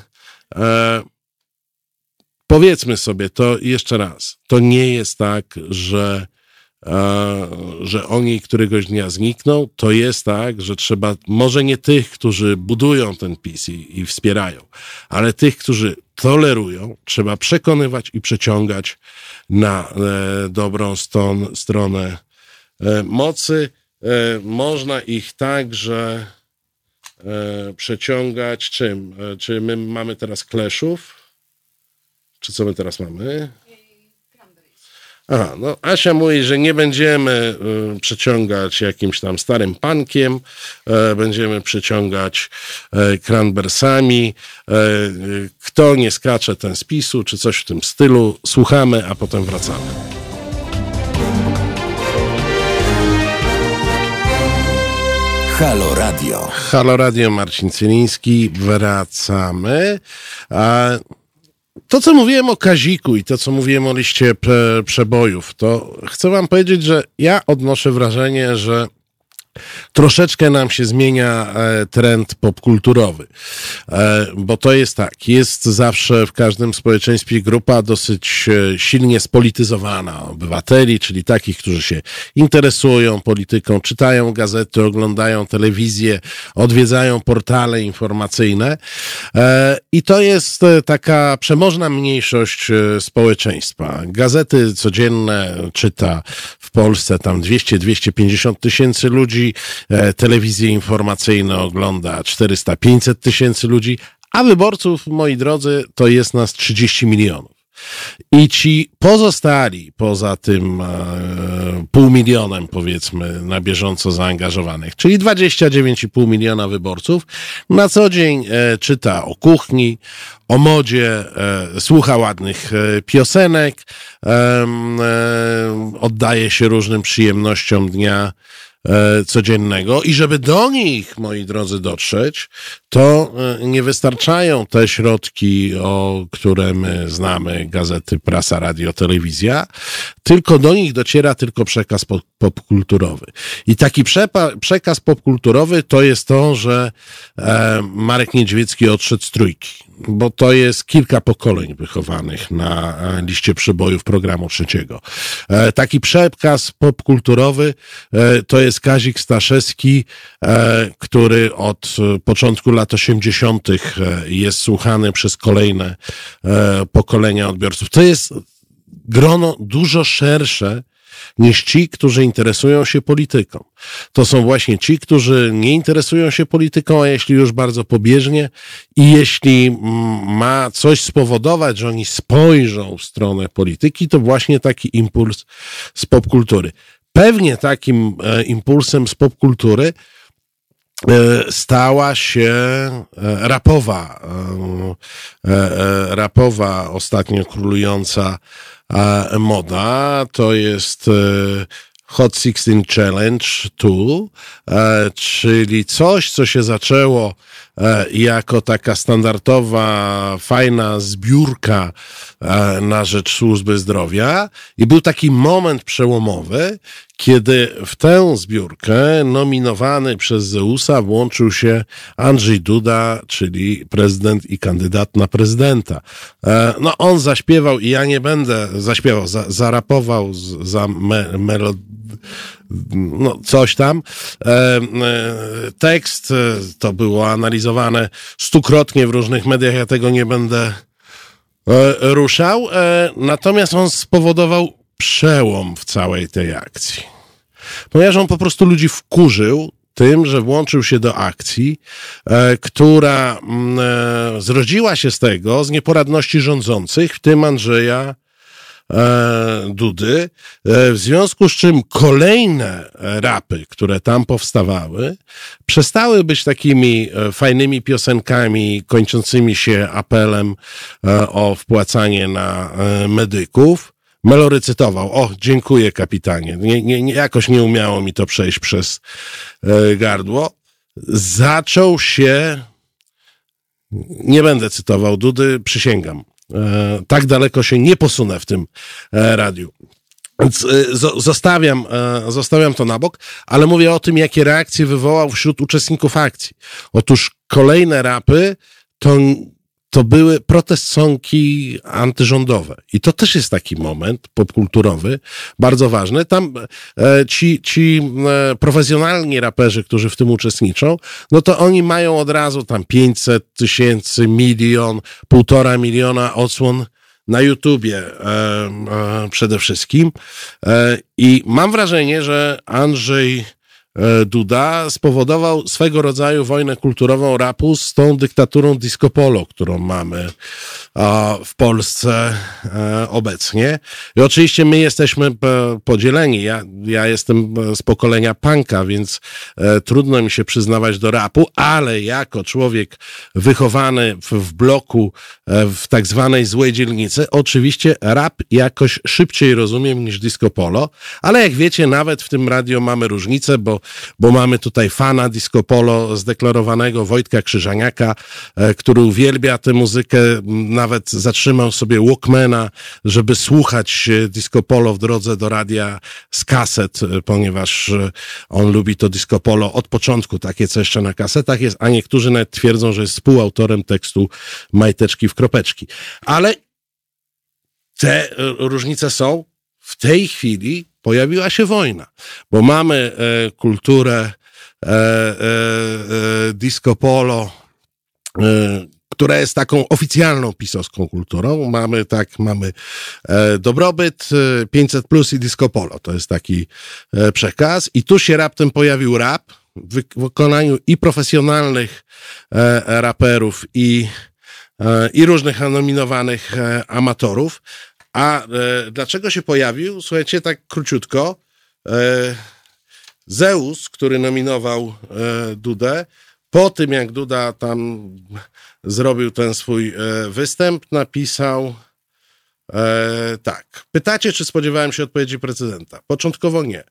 Powiedzmy sobie to jeszcze raz. To nie jest tak, że że oni któregoś dnia znikną, to jest tak, że trzeba, może nie tych, którzy budują ten PiS i, i wspierają, ale tych, którzy tolerują, trzeba przekonywać i przeciągać na e, dobrą ston, stronę e, mocy. E, można ich także e, przeciągać czym? E, czy my mamy teraz kleszów? Czy co my teraz mamy? Aha, no Asia mówi, że nie będziemy y, przeciągać jakimś tam starym pankiem, y, będziemy przeciągać y, cranbersami. Kto nie skacze, ten spisu, czy coś w tym stylu. Słuchamy, a potem wracamy. Halo Radio. Halo Radio, Marcin Cyliński, wracamy. A to, co mówiłem o Kaziku i to, co mówiłem o liście prze, przebojów, to chcę wam powiedzieć, że ja odnoszę wrażenie, że troszeczkę nam się zmienia e, trend popkulturowy. E, bo to jest tak, jest zawsze w każdym społeczeństwie grupa dosyć e, silnie spolityzowana obywateli, czyli takich, którzy się interesują polityką, czytają gazety, oglądają telewizję, odwiedzają portale informacyjne. I to jest taka przemożna mniejszość społeczeństwa. Gazety codzienne czyta w Polsce tam 200-250 tysięcy ludzi, e, telewizje informacyjne ogląda 400-500 tysięcy ludzi, a wyborców, moi drodzy, to jest nas 30 milionów. I ci pozostali, poza tym e, pół milionem, powiedzmy, na bieżąco zaangażowanych, czyli 29,5 miliona wyborców, na co dzień e, czyta o kuchni, o modzie, e, słucha ładnych e, piosenek, e, oddaje się różnym przyjemnościom dnia codziennego. I żeby do nich, moi drodzy, dotrzeć, to e, nie wystarczają te środki, o które my znamy, gazety, prasa, radio, telewizja, tylko do nich dociera tylko przekaz popkulturowy. I taki przekaz popkulturowy to jest to, że e, Marek Niedźwiecki odszedł z trójki, bo to jest kilka pokoleń wychowanych na liście przybojów programu trzeciego. Taki przekaz popkulturowy to jest Kazik Staszewski, który od początku lat 80. E, jest słuchany przez kolejne e, pokolenia odbiorców. To jest grono dużo szersze niż ci, którzy interesują się polityką. To są właśnie ci, którzy nie interesują się polityką, a jeśli już bardzo pobieżnie i jeśli ma coś spowodować, że oni spojrzą w stronę polityki, to właśnie taki impuls z popkultury. Pewnie takim e, impulsem z popkultury E, stała się e, rapowa, e, rapowa ostatnio królująca moda. To jest Hot 16 Challenge 2, czyli coś, co się zaczęło jako taka standardowa, fajna zbiórka na rzecz służby zdrowia i był taki moment przełomowy, kiedy w tę zbiórkę nominowany przez Zeusa włączył się Andrzej Duda, czyli prezydent i kandydat na prezydenta. E, no on zaśpiewał i ja nie będę zaśpiewał, za, zarapował za me, no, coś tam. E, e, tekst to było analizowane stukrotnie w różnych mediach, ja tego nie będę ruszał. Natomiast on spowodował przełom w całej tej akcji. Ponieważ on po prostu ludzi wkurzył tym, że włączył się do akcji, e, która mm, e, zrodziła się z tego, z nieporadności rządzących, w tym Andrzeja e, Dudy, w związku z czym kolejne rapy, które tam powstawały, przestały być takimi fajnymi piosenkami kończącymi się apelem o wpłacanie na medyków, melorycytował. O, dziękuję kapitanie. Nie, nie, nie, jakoś nie umiało mi to przejść przez e, gardło. Zaczął się, nie będę cytował Dudy, przysięgam. E, tak daleko się nie posunę w tym e, radiu. Więc e, zostawiam, e, zostawiam to na bok, ale mówię o tym, jakie reakcje wywołał wśród uczestników akcji. Otóż kolejne rapy to to były protest sonki antyrządowe. I to też jest taki moment popkulturowy, bardzo ważny. Tam e, ci, ci e, profesjonalni raperzy, którzy w tym uczestniczą, no to oni mają od razu tam 500 tysięcy, milion, półtora miliona odsłon na YouTubie e, przede wszystkim. I mam wrażenie, że Andrzej Duda spowodował swego rodzaju wojnę kulturową rapu z tą dyktaturą disco polo, którą mamy w Polsce e, obecnie. I oczywiście my jesteśmy e, podzieleni. Ja, ja jestem z pokolenia punka, więc trudno mi się przyznawać do rapu, ale jako człowiek wychowany w, bloku, w tak zwanej złej dzielnicy, oczywiście rap jakoś szybciej rozumiem niż disco polo, ale jak wiecie, nawet w tym radio mamy różnicę, bo bo, mamy tutaj fana disco polo zdeklarowanego Wojtka Krzyżaniaka, e, który uwielbia tę muzykę, nawet zatrzymał sobie Walkmana, żeby słuchać e, disco polo w drodze do radia z kaset, e, ponieważ on lubi to disco polo od początku, takie co jeszcze na kasetach jest, a niektórzy nawet twierdzą, że jest współautorem tekstu Majteczki w kropeczki. Ale te różnice są. W tej chwili pojawiła się wojna, bo mamy e, kulturę e, e, e disco polo, e, która jest taką oficjalną pisowską kulturą. Mamy tak, mamy e, dobrobyt, 500 plus i disco polo. To jest taki przekaz. I tu się raptem pojawił rap w wykonaniu i profesjonalnych raperów, i, i różnych nominowanych amatorów. A e, dlaczego się pojawił? Słuchajcie, tak króciutko. E, Zeus, który nominował e, Dudę, po tym jak Duda tam zrobił ten swój e, występ, napisał e, tak. Pytacie, czy spodziewałem się odpowiedzi prezydenta? Początkowo nie.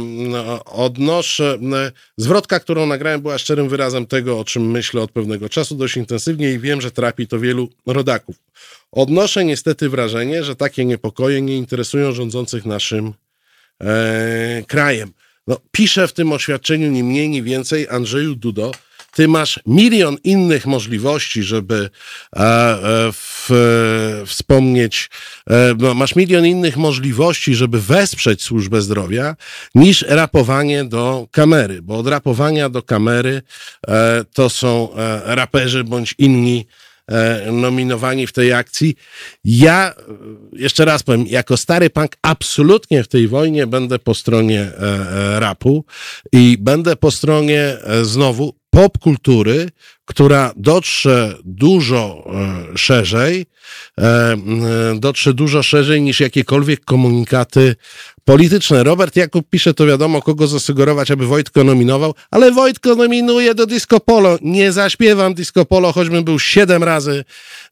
No, odnoszę. Zwrotka, którą nagrałem, była szczerym wyrazem tego, o czym myślę od pewnego czasu dość intensywnie i wiem, że trapi to wielu rodaków. Odnoszę niestety wrażenie, że takie niepokoje nie interesują rządzących naszym e, krajem. No, piszę w tym oświadczeniu ni mniej, ni więcej Andrzeju Dudo, ty masz milion innych możliwości, żeby e, e, w, wspomnieć, e, no, masz milion innych możliwości, żeby wesprzeć służbę zdrowia, niż rapowanie do kamery, bo od rapowania do kamery to są raperzy bądź inni nominowani w tej akcji. Ja, jeszcze raz powiem, jako stary punk absolutnie w tej wojnie będę po stronie rapu i będę po stronie znowu popkultury, która dotrze dużo szerzej, dotrze dużo szerzej niż jakiekolwiek komunikaty polityczne. Robert Jakub pisze, to wiadomo, kogo zasugerować, aby Wojtko nominował, ale Wojtko nominuje do Disco Polo. Nie zaśpiewam Disco Polo, choćbym był siedem razy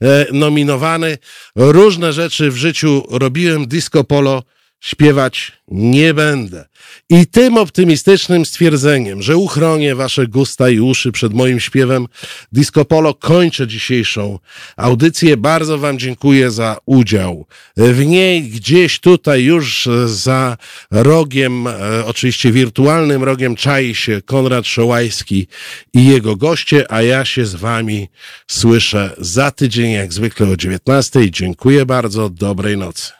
e, nominowany. Różne rzeczy w życiu robiłem. Disco Polo śpiewać nie będę. I tym optymistycznym stwierdzeniem, że uchronię wasze gusta i uszy przed moim śpiewem Disco Polo, kończę dzisiejszą audycję. Bardzo wam dziękuję za udział w niej. Gdzieś tutaj już za rogiem, e, oczywiście wirtualnym rogiem, czai się Konrad Szołajski i jego goście, a ja się z wami słyszę za tydzień, jak zwykle o 19. Dziękuję bardzo. Dobrej nocy.